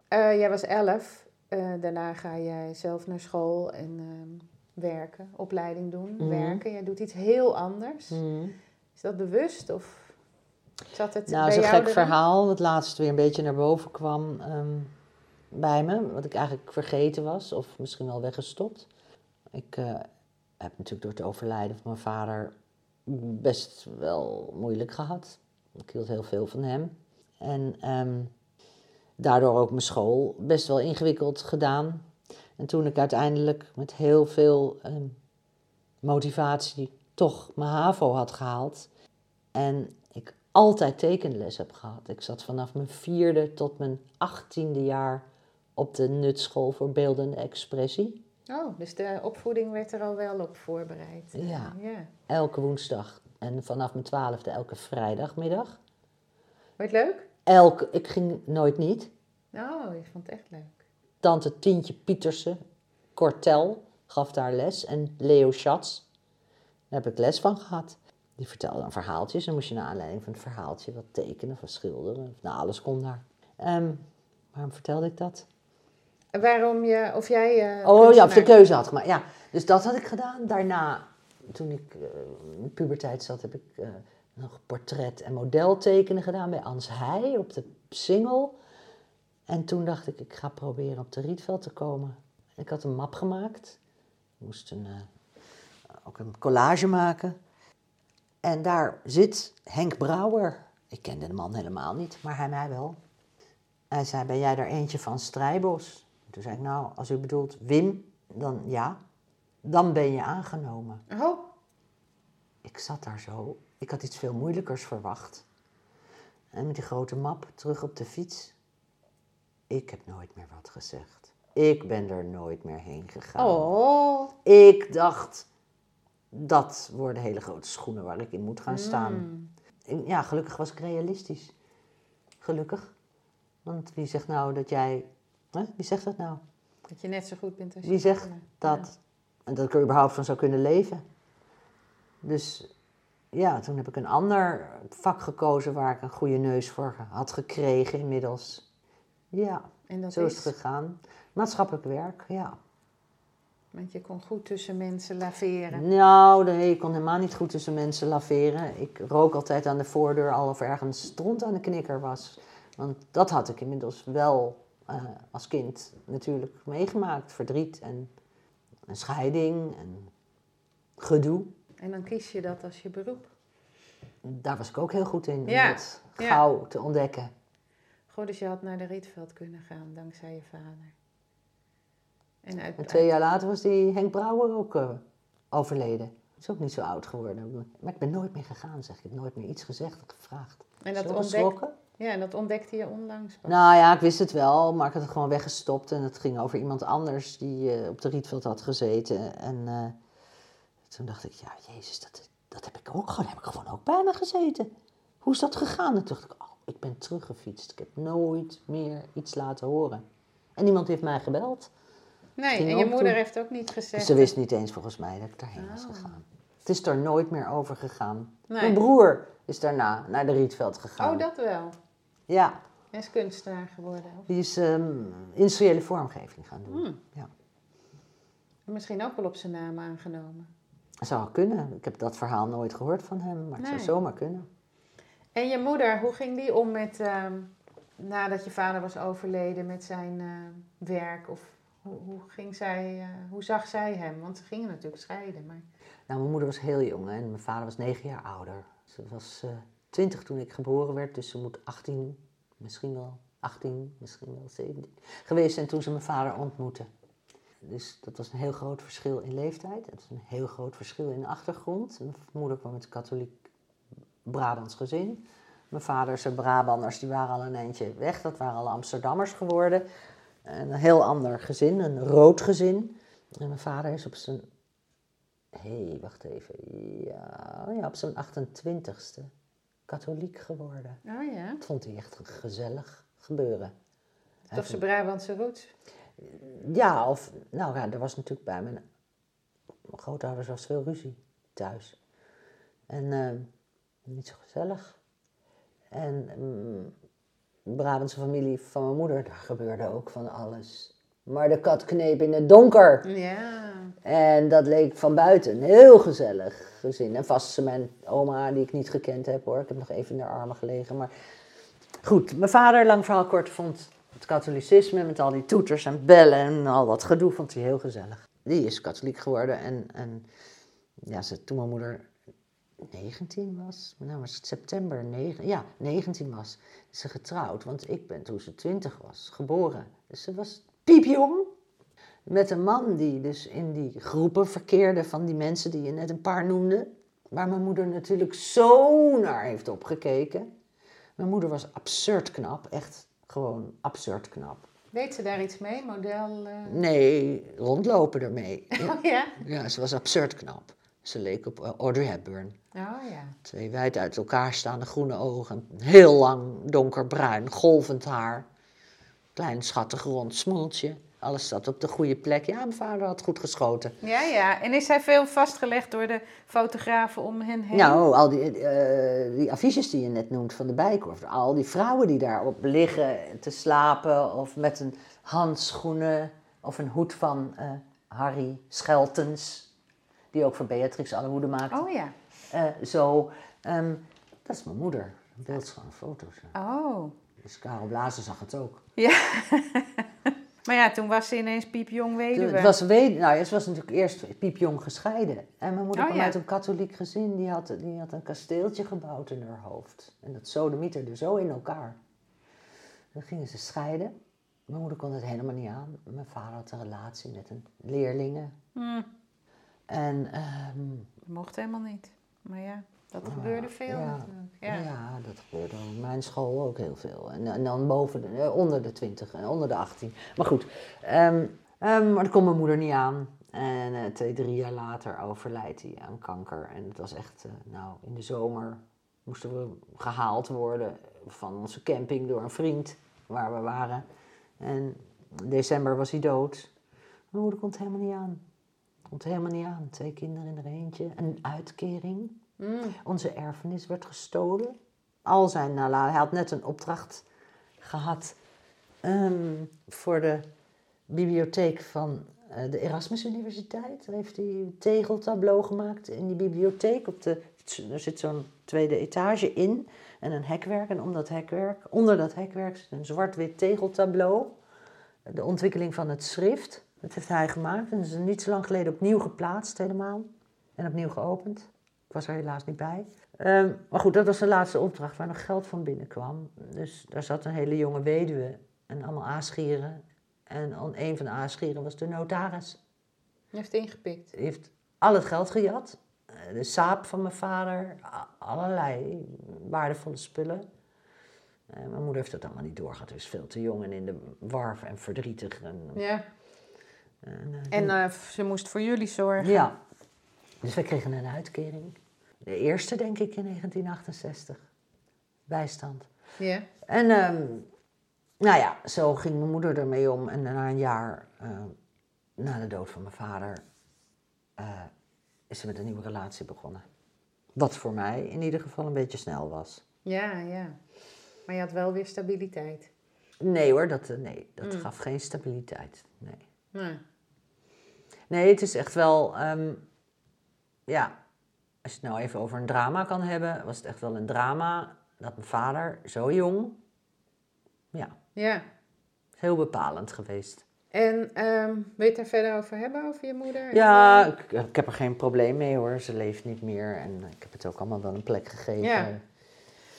Eh, jij was elf. Eh, daarna ga jij zelf naar school en ehm, werken, opleiding doen, Mhm. werken. Jij doet iets heel anders. Is dat bewust of zat het Nou, zo'n jou gek erin? verhaal, wat laatst weer een beetje naar boven kwam ehm, bij me. Wat ik eigenlijk vergeten was, of misschien wel weggestopt. Ik eh, heb natuurlijk door het overlijden van mijn vader best wel moeilijk gehad. Ik hield heel veel van hem. En ehm, daardoor ook mijn school best wel ingewikkeld gedaan. En toen ik uiteindelijk met heel veel ehm, motivatie toch mijn HAVO had gehaald. En ik altijd tekenles heb gehad. Ik zat vanaf mijn vierde tot mijn achttiende jaar op de nutschool voor beeldende expressie. Oh, dus de opvoeding werd er al wel op voorbereid. Ja. ja. Elke woensdag En vanaf mijn twaalfde elke vrijdagmiddag. Het leuk? Elke, ik ging nooit niet. Oh, ik vond het echt leuk. Tante Tientje Pietersen, Kortel, gaf daar les. En Leo Schatz, daar heb ik les van gehad. Die vertelde dan verhaaltjes. En dan moest je naar aanleiding van het verhaaltje wat tekenen of wat schilderen. Nou, alles kon daar. Ehm, waarom vertelde ik dat? En Waarom je, of jij... eh, Oh ja, of de keuze had gemaakt. Ja, dus dat had ik gedaan. Daarna, toen ik eh, in puberteit zat, heb ik eh, nog portret- en modeltekenen gedaan bij Ans Heij op de Singel. En toen dacht ik, ik ga proberen op de Rietveld te komen. Ik had een map gemaakt. Ik moest een, eh, ook een collage maken. En daar zit Henk Brouwer. Ik kende de man helemaal niet, maar hij mij wel. Hij zei, ben jij er eentje van Strijbos? Toen zei ik, nou, als u bedoelt Wim, dan ja. Dan ben je aangenomen. Oh, Ik zat daar zo. Ik had iets veel moeilijkers verwacht. En met die grote map terug op de fiets. Ik heb nooit meer wat gezegd. Ik ben er nooit meer heen gegaan. oh. Ik dacht, dat worden hele grote schoenen waar ik in moet gaan staan. Mm. En Ja, gelukkig was ik realistisch. Gelukkig. Want wie zegt nou dat jij... Hè? Wie zegt dat nou? Dat je net zo goed bent als je Wie zegt dat, en dat ik er überhaupt van zou kunnen leven. Dus ja, toen heb ik een ander vak gekozen waar ik een goede neus voor had gekregen inmiddels. Ja, En dat zo is is, het gegaan. Maatschappelijk werk, ja. want je kon goed tussen mensen laveren. Nou, nee, ik kon helemaal niet goed tussen mensen laveren. Ik rook altijd aan de voordeur al of ergens stront aan de knikker was. Want dat had ik inmiddels wel eh, als kind natuurlijk meegemaakt. Verdriet en een scheiding en gedoe. En dan kies je dat als je beroep. Daar was ik ook heel goed in, om Ja, ja. gauw te ontdekken. Goh, dus je had naar de Rietveld kunnen gaan, dankzij je vader. En uit, En twee jaar later was die Henk Brouwer ook eh, overleden. Is ook niet zo oud geworden. Maar ik ben nooit meer gegaan, zeg ik. Ik heb nooit meer iets gezegd of gevraagd. en dat, Zo ontdek, geschrokken. ja, en dat ontdekte je onlangs pas. Nou ja, ik wist het wel, maar ik had het gewoon weggestopt. En het ging over iemand anders die eh, op de Rietveld had gezeten. En eh, toen dacht ik, ja, jezus, dat, dat heb ik ook gewoon, heb ik gewoon ook bijna gezeten. Hoe is dat gegaan? En toen dacht ik, ik ben teruggefietst. Ik heb nooit meer iets laten horen. En niemand heeft mij gebeld. nee, ging en je moeder heeft ook niet gezegd. Ze wist niet eens volgens mij dat ik daarheen was Oh. gegaan. Het is er nooit meer over gegaan. Nee. Mijn broer is daarna naar de Rietveld gegaan. Oh, dat wel. Ja, Hij is kunstenaar geworden. of- die is ehm, industriële vormgeving gaan doen. Hmm. Ja. Misschien ook wel op zijn naam aangenomen. Zou kunnen. Ik heb dat verhaal nooit gehoord van hem, maar het zou zomaar kunnen. En je moeder, hoe ging die om met, ehm, nadat je vader was overleden, met zijn eh, werk? Of hoe, hoe, ging zij, eh, hoe zag zij hem? Want ze gingen natuurlijk scheiden. Maar... Nou, mijn moeder was heel jong hè, en mijn vader was negen jaar ouder. Ze was eh, twintig toen ik geboren werd, dus ze moet 18, misschien wel 18, misschien wel 17 geweest zijn toen ze mijn vader ontmoette. Dus dat was een heel groot verschil in leeftijd. Het was een heel groot verschil in de achtergrond. Mijn moeder kwam uit katholiek Brabants gezin. Mijn vader, zijn Brabanders, die waren al een eindje weg. Dat waren al Amsterdammers geworden. Een heel ander gezin, een rood gezin. En mijn vader is op zijn Hé, hey, wacht even. Ja, ja, op zijn 28ste katholiek geworden. Oh ja, Dat vond hij echt gezellig gebeuren. Toch zijn Brabantse roots. Ja, of, nou ja, er was natuurlijk bij mijn, mijn grootouders was veel ruzie thuis. En eh, niet zo gezellig. En de Brabantse familie van mijn moeder, daar gebeurde ook van alles. Maar de kat kneep in het donker. Ja, En dat leek van buiten heel gezellig gezin. En vast mijn oma, die ik niet gekend heb hoor. Ik heb nog even in haar armen gelegen. Maar goed, mijn vader, lang verhaal kort, vond het katholicisme met al die toeters en bellen en al dat gedoe, vond hij heel gezellig. Die is katholiek geworden en, en ja, ze, toen mijn moeder 19 was, nou was het september 9, ja, 19 was, is ze getrouwd. Want ik ben toen ze 20 was geboren. Dus ze was piepjong. Met een man die dus in die groepen verkeerde van die mensen die je net een paar noemde. Waar mijn moeder natuurlijk zo naar heeft opgekeken. Mijn moeder was absurd knap, echt gewoon absurd knap. deed ze daar iets mee? Model? eh? Nee, rondlopen ermee. Oh ja? ja, ze was absurd knap. Ze leek op eh, Audrey Hepburn. Oh ja. Twee wijd uit elkaar staande groene ogen. Heel lang donkerbruin, golvend haar. Klein schattig rond smoeltje. Alles zat op de goede plek. Ja, mijn vader had goed geschoten. Ja, ja. En is hij veel vastgelegd door de fotografen om hen heen? Nou, al die, eh, die affiches die je net noemt van de Bijkorf. Al die vrouwen die daarop liggen te slapen. Of met een handschoenen of een hoed van eh, Harry Scheltens. Die ook voor Beatrix alle hoeden maakte. Oh ja. Eh, zo, ehm, dat is mijn moeder. Een beeldschone foto's. Oh. Dus Karel Blazer zag het ook. Ja. maar ja, toen was ze ineens piepjong weduwe. Het was, wed- nou, het was natuurlijk eerst piepjong gescheiden. En mijn moeder Oh, kwam ja. uit een katholiek gezin. Die had, die had een kasteeltje gebouwd in haar hoofd. En dat sodemieterde zo in elkaar. Dan gingen ze scheiden. Mijn moeder kon het helemaal niet aan. Mijn vader had een relatie met een leerlinge. Hm, En ehm, dat mocht helemaal niet. Maar ja, dat gebeurde veel ja, natuurlijk. Ja. Ja. dat gebeurde op mijn school ook heel veel. En, en dan boven de, eh, onder de 20 en onder de 18. Maar goed, ehm, ehm, maar dat kon mijn moeder niet aan. En eh, twee, drie jaar later overlijdt hij aan kanker. En het was echt, eh, nou, in de zomer moesten we gehaald worden van onze camping door een vriend waar we waren. En in december was hij dood. Mijn moeder kon het helemaal niet aan. Komt helemaal niet aan. Twee kinderen in er eentje. Een uitkering. Mm. Onze erfenis werd gestolen. Al zijn nalaten. Hij had net een opdracht gehad ehm, voor de bibliotheek van eh, de Erasmus Universiteit. Daar heeft hij een tegeltableau gemaakt in die bibliotheek. Op de, er zit zo'n tweede etage in en een hekwerk. En om dat hekwerk, onder dat hekwerk zit een zwart-wit tegeltableau. De ontwikkeling van het schrift. Dat heeft hij gemaakt en dat is niet zo lang geleden opnieuw geplaatst helemaal. En opnieuw geopend. Ik was er helaas niet bij. Ehm, maar goed, dat was de laatste opdracht waar nog geld van binnenkwam. Dus daar zat een hele jonge weduwe en allemaal aasgieren. En een van de aasgieren was de notaris. Je heeft ingepikt. Die heeft al het geld gejat. Eh, De saap van mijn vader, allerlei waardevolle spullen. Eh, mijn moeder heeft dat allemaal niet doorgehad. Dus veel te jong en in de war en verdrietig. En, Ja. En, eh, eh, ze moest voor jullie zorgen. ja. Dus wij kregen een uitkering. De eerste, denk ik, in 1968. Bijstand. Ja. En ehm, nou ja, zo ging mijn moeder ermee om. En na een jaar, eh, na de dood van mijn vader, eh, is ze met een nieuwe relatie begonnen. Wat voor mij in ieder geval een beetje snel was. Ja, ja. Maar je had wel weer stabiliteit. Nee hoor, dat, nee, dat Mm. gaf geen stabiliteit. Nee. Nee. Nee, het is echt wel, ehm, ja, als je het nou even over een drama kan hebben, was het echt wel een drama dat mijn vader zo jong, ja, Ja. is heel bepalend geweest. En ehm, wil je het daar verder over hebben, over je moeder? Ja, ik, ik heb er geen probleem mee hoor, ze leeft niet meer en ik heb het ook allemaal wel een plek gegeven. Ja.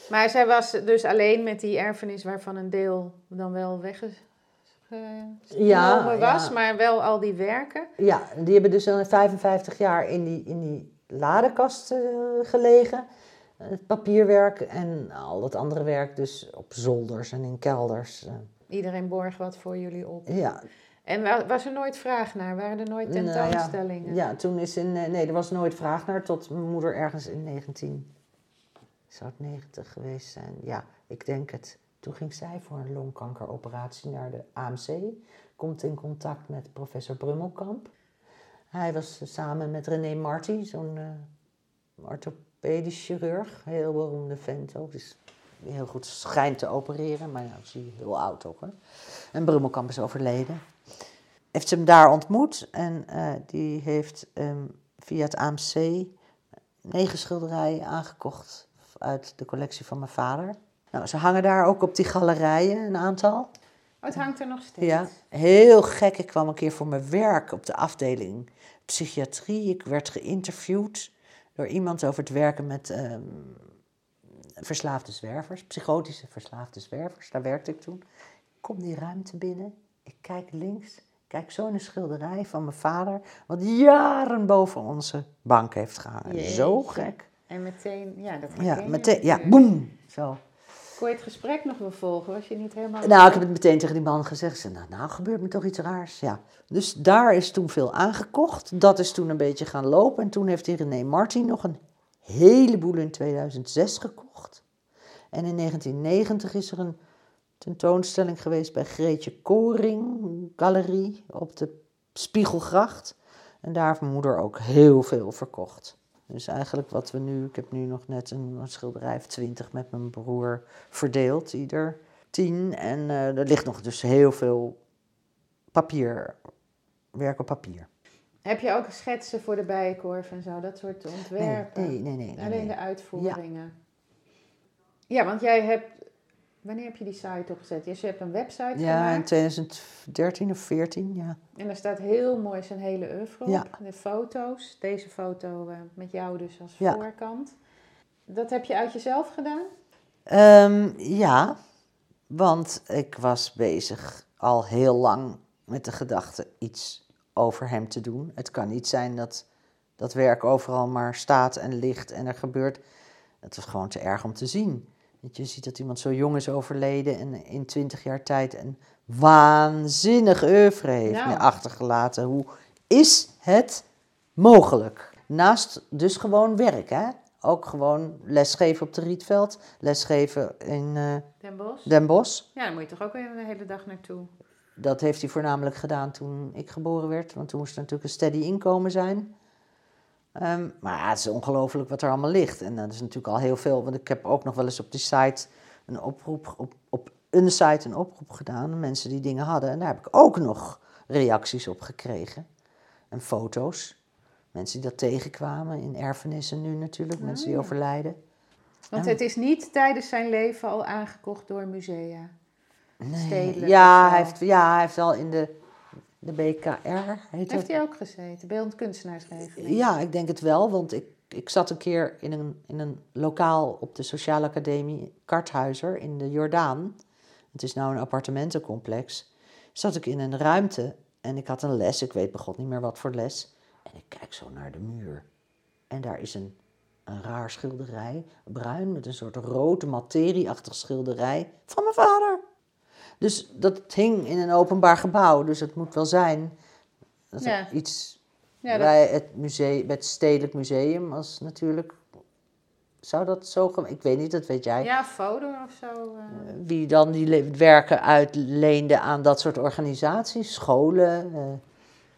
Maar zij was dus alleen met die erfenis waarvan een deel dan wel weggenomen Ja, was, ja. maar wel al die werken. Ja, die hebben dus al 55 jaar in die, in die ladekast eh, gelegen. Het papierwerk en al het andere werk dus op zolders en in kelders. eh. Iedereen borg wat voor jullie op. ja, En wa- was er nooit vraag naar? Waren er nooit Nou ja, tentoonstellingen? Ja, toen is in. eh, Nee, er was nooit vraag naar tot mijn moeder ergens in 19. Zou het 90 geweest zijn? Ja, ik denk het. Toen ging zij voor een longkankeroperatie naar de AMC. Komt in contact met professor Brummelkamp. Hij was samen met René Marty, zo'n eh, orthopedisch chirurg. Heel beroemde vent ook. Dus heel goed schijnt te opereren. Maar zie je heel oud ook. En Brummelkamp is overleden heeft ze hem daar ontmoet en eh, die heeft via het AMC negen schilderijen aangekocht uit de collectie van mijn vader. Nou, ze hangen daar ook op die galerijen, een aantal. Oh, het hangt er nog steeds. Ja, heel gek. Ik kwam een keer voor mijn werk op de afdeling psychiatrie. Ik werd geïnterviewd door iemand over het werken met ehm, verslaafde zwervers, psychotische verslaafde zwervers. Daar werkte ik toen. Ik kom die ruimte binnen. Ik kijk links. Kijk zo in een schilderij van mijn vader, wat jaren boven onze bank heeft gehangen. Zo gek. En meteen, ja, dat Ja, herken je meteen, ja, boem. Zo. Kon je het gesprek nog wel volgen? Was je niet helemaal... Nou, ik heb het meteen tegen die man gezegd. Zei, nou, nou gebeurt me toch iets raars. Ja. Dus daar is toen veel aangekocht. Dat is toen een beetje gaan lopen. En toen heeft die René Martin nog een heleboel in 2006 gekocht. En in 1990 is er een tentoonstelling geweest bij Greetje Koring Galerie op de Spiegelgracht. En daar heeft mijn moeder ook heel veel verkocht. Dus eigenlijk wat we nu, ik heb nu nog net een schilderij of twintig met mijn broer verdeeld, ieder tien. En uh, er ligt nog dus heel veel papier, werk op papier. Heb je ook schetsen voor de bijenkorf en zo, dat soort ontwerpen? Nee, nee, nee. nee Alleen de uitvoeringen. Ja. ja, want jij hebt Wanneer heb je die site opgezet? Je hebt een website ja, gemaakt. in 2013 of 14, ja. En daar staat heel mooi zijn hele oeuvre op. Ja. De foto's. Deze foto uh, met jou dus als ja. voorkant. Dat heb je uit jezelf gedaan? Um, ja, want ik was bezig al heel lang met de gedachte iets over hem te doen. Het kan niet zijn dat dat werk overal maar staat en ligt en er gebeurt. Het was gewoon te erg om te zien. Je ziet dat iemand zo jong is overleden en in twintig jaar tijd een waanzinnig oeuvre heeft nou. achtergelaten. Hoe is het mogelijk? Naast dus gewoon werk, hè? Ook gewoon lesgeven op de Rietveld, lesgeven in uh, Den, Bosch. Den Bosch. Ja, daar moet je toch ook weer een hele dag naartoe. Dat heeft hij voornamelijk gedaan toen ik geboren werd, want toen moest er natuurlijk een steady inkomen zijn. Um, maar het is ongelooflijk wat er allemaal ligt. En dat is natuurlijk al heel veel, want ik heb ook nog wel eens op die site een oproep, op, op een site een oproep gedaan, mensen die dingen hadden. En daar heb ik ook nog reacties op gekregen. En foto's. Mensen die dat tegenkwamen in erfenissen nu natuurlijk, mensen die overlijden. Want het is niet tijdens zijn leven al aangekocht door musea? Nee. Ja, hij heeft, ja, hij heeft wel in de de BKR heet Heeft hij ook gezeten, beeldend kunstenaarsregeling? Ja, ik denk het wel, want ik, ik zat een keer in een, in een lokaal op de Sociale Academie Karthuizer in de Jordaan. Het is nou een appartementencomplex. Zat ik in een ruimte en ik had een les, ik weet begot niet meer wat voor les. En ik kijk zo naar de muur. En daar is een, een raar schilderij, bruin met een soort rode materieachtig schilderij van mijn vader. Dus dat hing in een openbaar gebouw, dus het moet wel zijn. Dat ja. iets ja, bij het museum, bij het Stedelijk Museum als natuurlijk. Zou dat zo Ik weet niet, dat weet jij. Ja, foto of zo. Uh... Wie dan die werken uitleende aan dat soort organisaties, scholen, uh,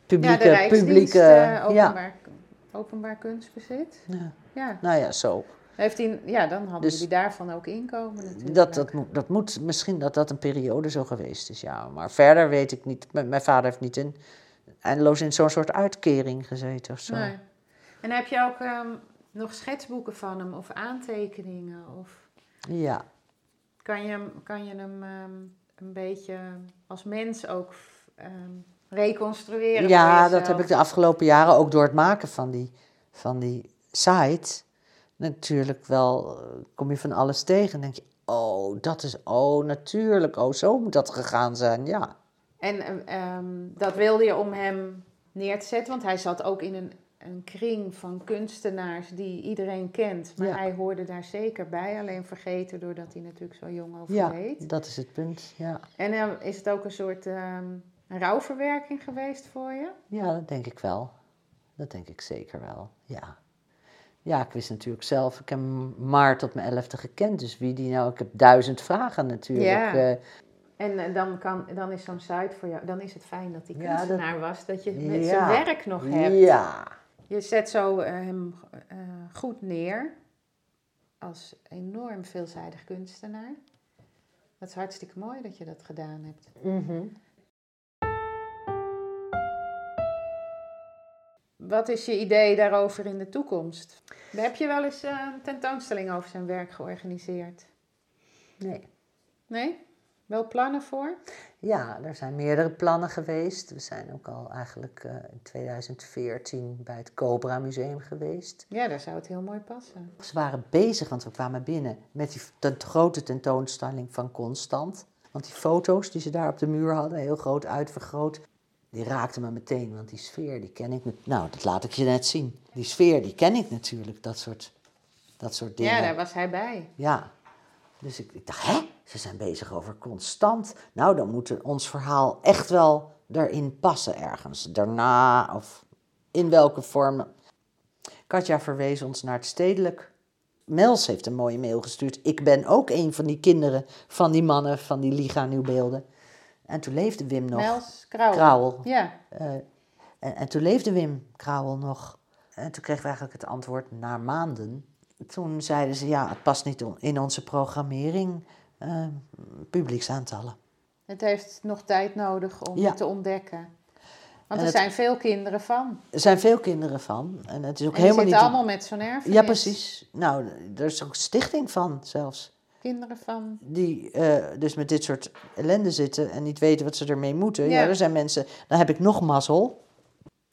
publieke. Ja, publieke uh, openbaar, ja. openbaar kunstbezit. Ja. ja. Nou ja, zo. Heeft hij, ja, dan hadden dus, jullie daarvan ook inkomen natuurlijk. Dat, dat, moet, dat moet misschien dat dat een periode zo geweest is, ja. Maar verder weet ik niet. Mijn vader heeft niet in, eindeloos in zo'n soort uitkering gezeten of zo. Nee. En heb je ook um, nog schetsboeken van hem of aantekeningen? Of... Ja. Kan je, kan je hem um, een beetje als mens ook um, reconstrueren? Ja, dat heb ik de afgelopen jaren ook door het maken van die, van die site natuurlijk wel, eh, kom je van alles tegen. En denk je, oh, dat is, oh, natuurlijk, oh, zo moet dat gegaan zijn, ja. En um, dat wilde je om hem neer te zetten, want hij zat ook in een, een kring van kunstenaars die iedereen kent. Maar hij hoorde daar zeker bij, alleen vergeten doordat hij natuurlijk zo jong overleed. Ja, dat is het punt, ja. En uh, is het ook een soort um, rouwverwerking geweest voor je? Ja, dat denk ik wel. Dat denk ik zeker wel, ja ja, ik wist natuurlijk zelf, ik heb hem maar tot mijn elfde gekend. Dus wie die nou, ik heb duizend vragen natuurlijk. Ja. Eh. en eh, dan, kan, dan is zo'n site voor jou, dan is het fijn dat hij kunstenaar was, dat je met zijn werk nog hebt. Ja. Je zet zo uh, hem goed neer als enorm veelzijdig kunstenaar. Dat is hartstikke mooi dat je dat gedaan hebt. Mm Wat is je idee daarover in de toekomst? Heb je wel eens eh, een tentoonstelling over zijn werk georganiseerd? Nee. Nee? Wel plannen voor? Ja, er zijn meerdere plannen geweest. We zijn ook al eigenlijk uh, in 2014 bij het Cobra Museum geweest. Ja, daar zou het heel mooi passen. Ze waren bezig, want we kwamen binnen met die ten grote tentoonstelling van Constant. Want die foto's die ze daar op de muur hadden, heel groot uitvergroot, die raakte me meteen, want die sfeer, die ken ik. Nou, dat laat ik je net zien. Die sfeer, die ken ik natuurlijk, dat soort, dat soort dingen. Ja, daar was hij bij. Ja. Dus ik, ik dacht, hè? Ze zijn bezig over constant. Nou, dan moet ons verhaal echt wel erin passen ergens. Daarna of in welke vorm. Katja verwees ons naar het stedelijk. Mels heeft een mooie mail gestuurd. Ik ben ook een van die kinderen van die mannen van die Liga Nieuwbeelden. En toen leefde Wim nog. Mels Krauwel. Krauwel. Ja. Eh, en, en toen leefde Wim Krauwel nog. En toen kregen we eigenlijk het antwoord na maanden. Toen zeiden ze, ja, het past niet in onze programmering. eh, publieksaantallen. Het heeft nog tijd nodig om Ja. het te ontdekken. Want er het- zijn veel kinderen van. Er zijn veel kinderen van. En het is ook En helemaal niet... allemaal met zo'n erfenis. Ja, precies. Nou, er is ook stichting van zelfs. Kinderen van... Die eh, dus met dit soort ellende zitten en niet weten wat ze ermee moeten. Ja, Ja. er zijn mensen... Dan heb ik nog mazzel.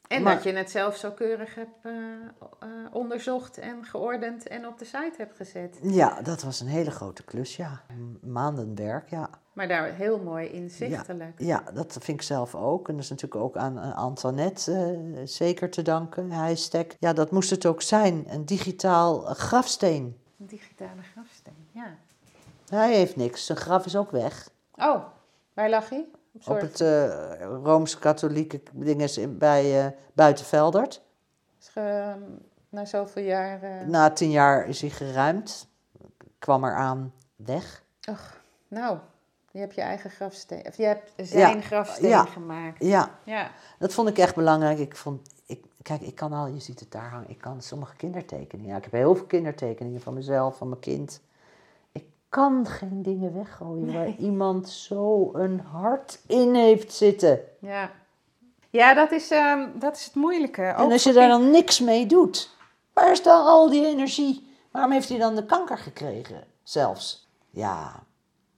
En Maar- dat je het zelf zo keurig hebt eh, eh, onderzocht en geordend en op de site hebt gezet. Ja, dat was een hele grote klus, ja. M- Maandenwerk, ja. Maar daar heel mooi inzichtelijk. Ja, dat vind ik zelf ook. En dat is natuurlijk ook aan Antoinette eh, zeker te danken. Hij stek. Ja, dat moest het ook zijn. Een digitaal grafsteen. Een digitale grafsteen. Hij heeft niks. Zijn graf is ook weg. Oh, waar lag hij? Op, Op het eh, Rooms-Katholieke ding is in- bij eh Buitenveldert. Is ge- na zoveel jaar... eh, Na tien jaar is hij geruimd. Kwam eraan weg. Och, nou, je hebt je eigen grafsteen. Of je hebt zijn Ja, grafsteen ja. gemaakt. Ja, Ja. dat vond ik echt belangrijk. Ik vond, ik, kijk, ik kan al, je ziet het daar hangen, ik kan sommige kindertekeningen. Ja, ik heb heel veel kindertekeningen van mezelf, van mijn kind. Ik kan geen dingen weggooien waar iemand zo een hart in heeft zitten. Ja, ja dat, is, ehm, dat is het moeilijke. en Ook als je daar dan niks mee doet, waar is dan al die energie? Waarom heeft hij dan de kanker gekregen, zelfs? Ja,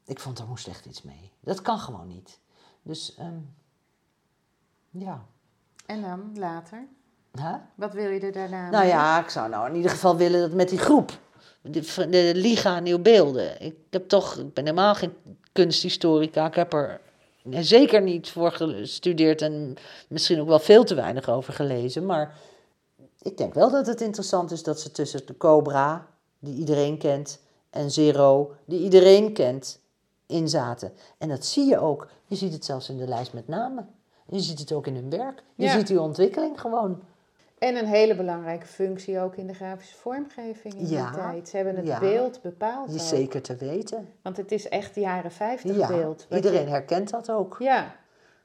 ik vond er moest echt iets mee. Dat kan gewoon niet. Dus, ehm, ja. En dan later? Huh? Wat wil je er daarna Nou mee? ja, ik zou nou in ieder geval willen dat met die groep, de, de Liga Nieuwbeelden. Ik heb toch, ik ben helemaal geen kunsthistorica. Ik heb er zeker niet voor gestudeerd en misschien ook wel veel te weinig over gelezen. Maar ik denk wel dat het interessant is dat ze tussen de Cobra, die iedereen kent, en Zero, die iedereen kent, in zaten. En dat zie je ook. Je ziet het zelfs in de lijst met namen. Je ziet het ook in hun werk. Je Ja. ziet die ontwikkeling gewoon. En een hele belangrijke functie ook in de grafische vormgeving in Ja, die tijd. Ze hebben het ja. beeld bepaald Je ook. zeker te weten. Want het is echt jaren 50 Ja, beeld. iedereen je- herkent dat ook. Ja.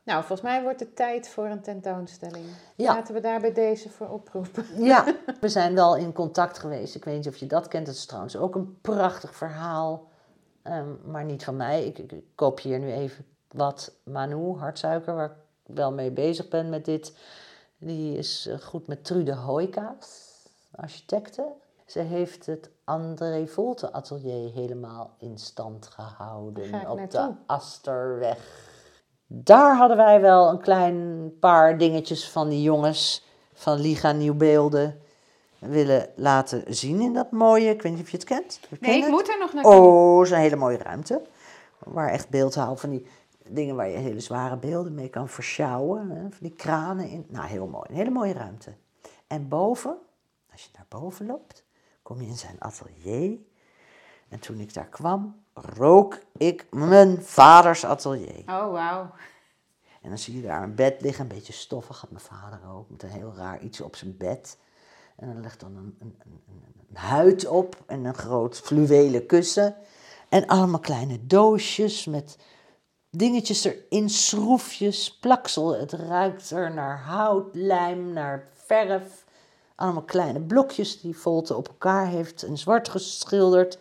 Nou, volgens mij wordt het tijd voor een tentoonstelling. Laten we daar bij deze voor oproepen. Ja, we zijn wel in contact geweest. Ik weet niet of je dat kent. Dat is trouwens ook een prachtig verhaal. Ehm, maar niet van mij. Ik, ik, ik kopieer nu even wat Manu, Hartsuiker, waar ik wel mee bezig ben met dit. Die is eh, goed met Trude Hoijkaas, architecte. Ze heeft het André Volte atelier helemaal in stand gehouden op de. Asterweg. Daar hadden wij wel een klein paar dingetjes van die jongens van Liga Nieuwbeelden willen laten zien in dat mooie. Ik weet niet of je het kent. Ken Nee, ik het? moet er nog naartoe. Oh, een hele mooie ruimte. Waar echt beeldhouw van die dingen waar je hele zware beelden mee kan versjouwen. Hè? Van die kranen in. Nou, heel mooi. Een hele mooie ruimte. En boven, als je naar boven loopt, kom je in zijn atelier. En toen ik daar kwam, rook ik mijn vaders atelier. Oh, wauw. En dan zie je daar een bed liggen, een beetje stoffig, had mijn vader ook, met een heel raar iets op zijn bed. En dan ligt dan een, een, een, een- een huid op en een groot fluwelen kussen. En allemaal kleine doosjes met dingetjes erin, schroefjes, plaksel. Het ruikt er naar hout, lijm, naar verf. Allemaal kleine blokjes die Volte op elkaar heeft en zwart geschilderd.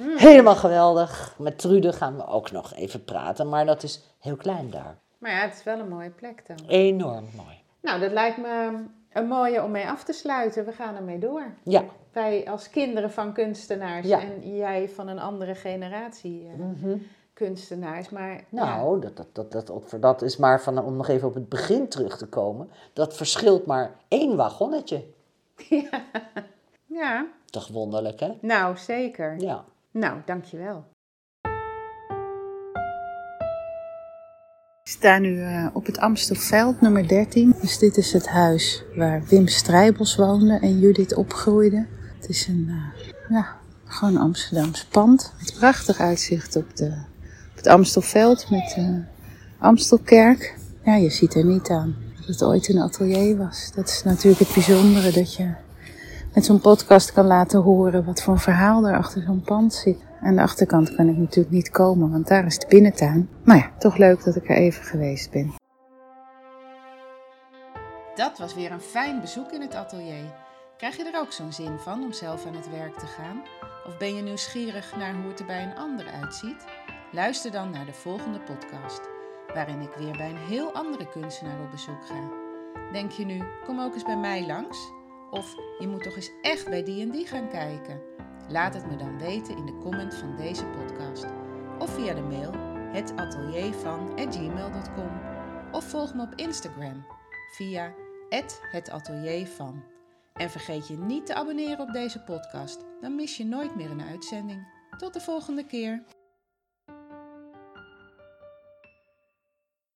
Helemaal geweldig. Met Trude gaan we ook nog even praten, maar dat is heel klein daar. Maar ja, het is wel een mooie plek dan. Enorm mooi. Nou, dat lijkt me een mooie om mee af te sluiten. We gaan ermee door. Ja, Wij als kinderen van kunstenaars Ja. en jij van een andere generatie eh, kunstenaars. Maar ja, nou, dat, dat, dat, dat, op- dat is maar van, om nog even op het begin terug te komen. Dat verschilt maar één wagonnetje. ja, Toch wonderlijk, hè? nou zeker. Ja. Nou, dankjewel. Ik sta nu eh, op het Amstelveld, nummer 13. Dus dit is het huis waar Wim Strijbels woonde en Judith opgroeide. Het is een eh, ja, Gewoon een Amsterdams pand. Met prachtig uitzicht op, de, het Amstelveld met Amstelkerk. Ja, je ziet er niet aan dat het ooit een atelier was. Dat is natuurlijk het bijzondere dat je met zo'n podcast kan laten horen wat voor een verhaal er achter zo'n pand zit. Aan de achterkant kan ik natuurlijk niet komen, want daar is de binnentuin. Maar ja, toch leuk dat ik er even geweest ben. Dat was weer een fijn bezoek in het atelier. Krijg je er ook zo'n zin van om zelf aan het werk te gaan? Of ben je nieuwsgierig naar hoe het er bij een ander uitziet? Luister dan naar de volgende podcast, waarin ik weer bij een heel andere kunstenaar op bezoek ga. Denk je nu, kom ook eens bij mij langs? Of je moet toch eens echt bij die en die gaan kijken? Laat het me dan weten in de comment van deze podcast. Of via de mail hetateliervan.gmail.com Of volg me op Instagram via @hetateliervan. En vergeet je niet te abonneren op deze podcast, dan mis je nooit meer een uitzending. Tot de volgende keer.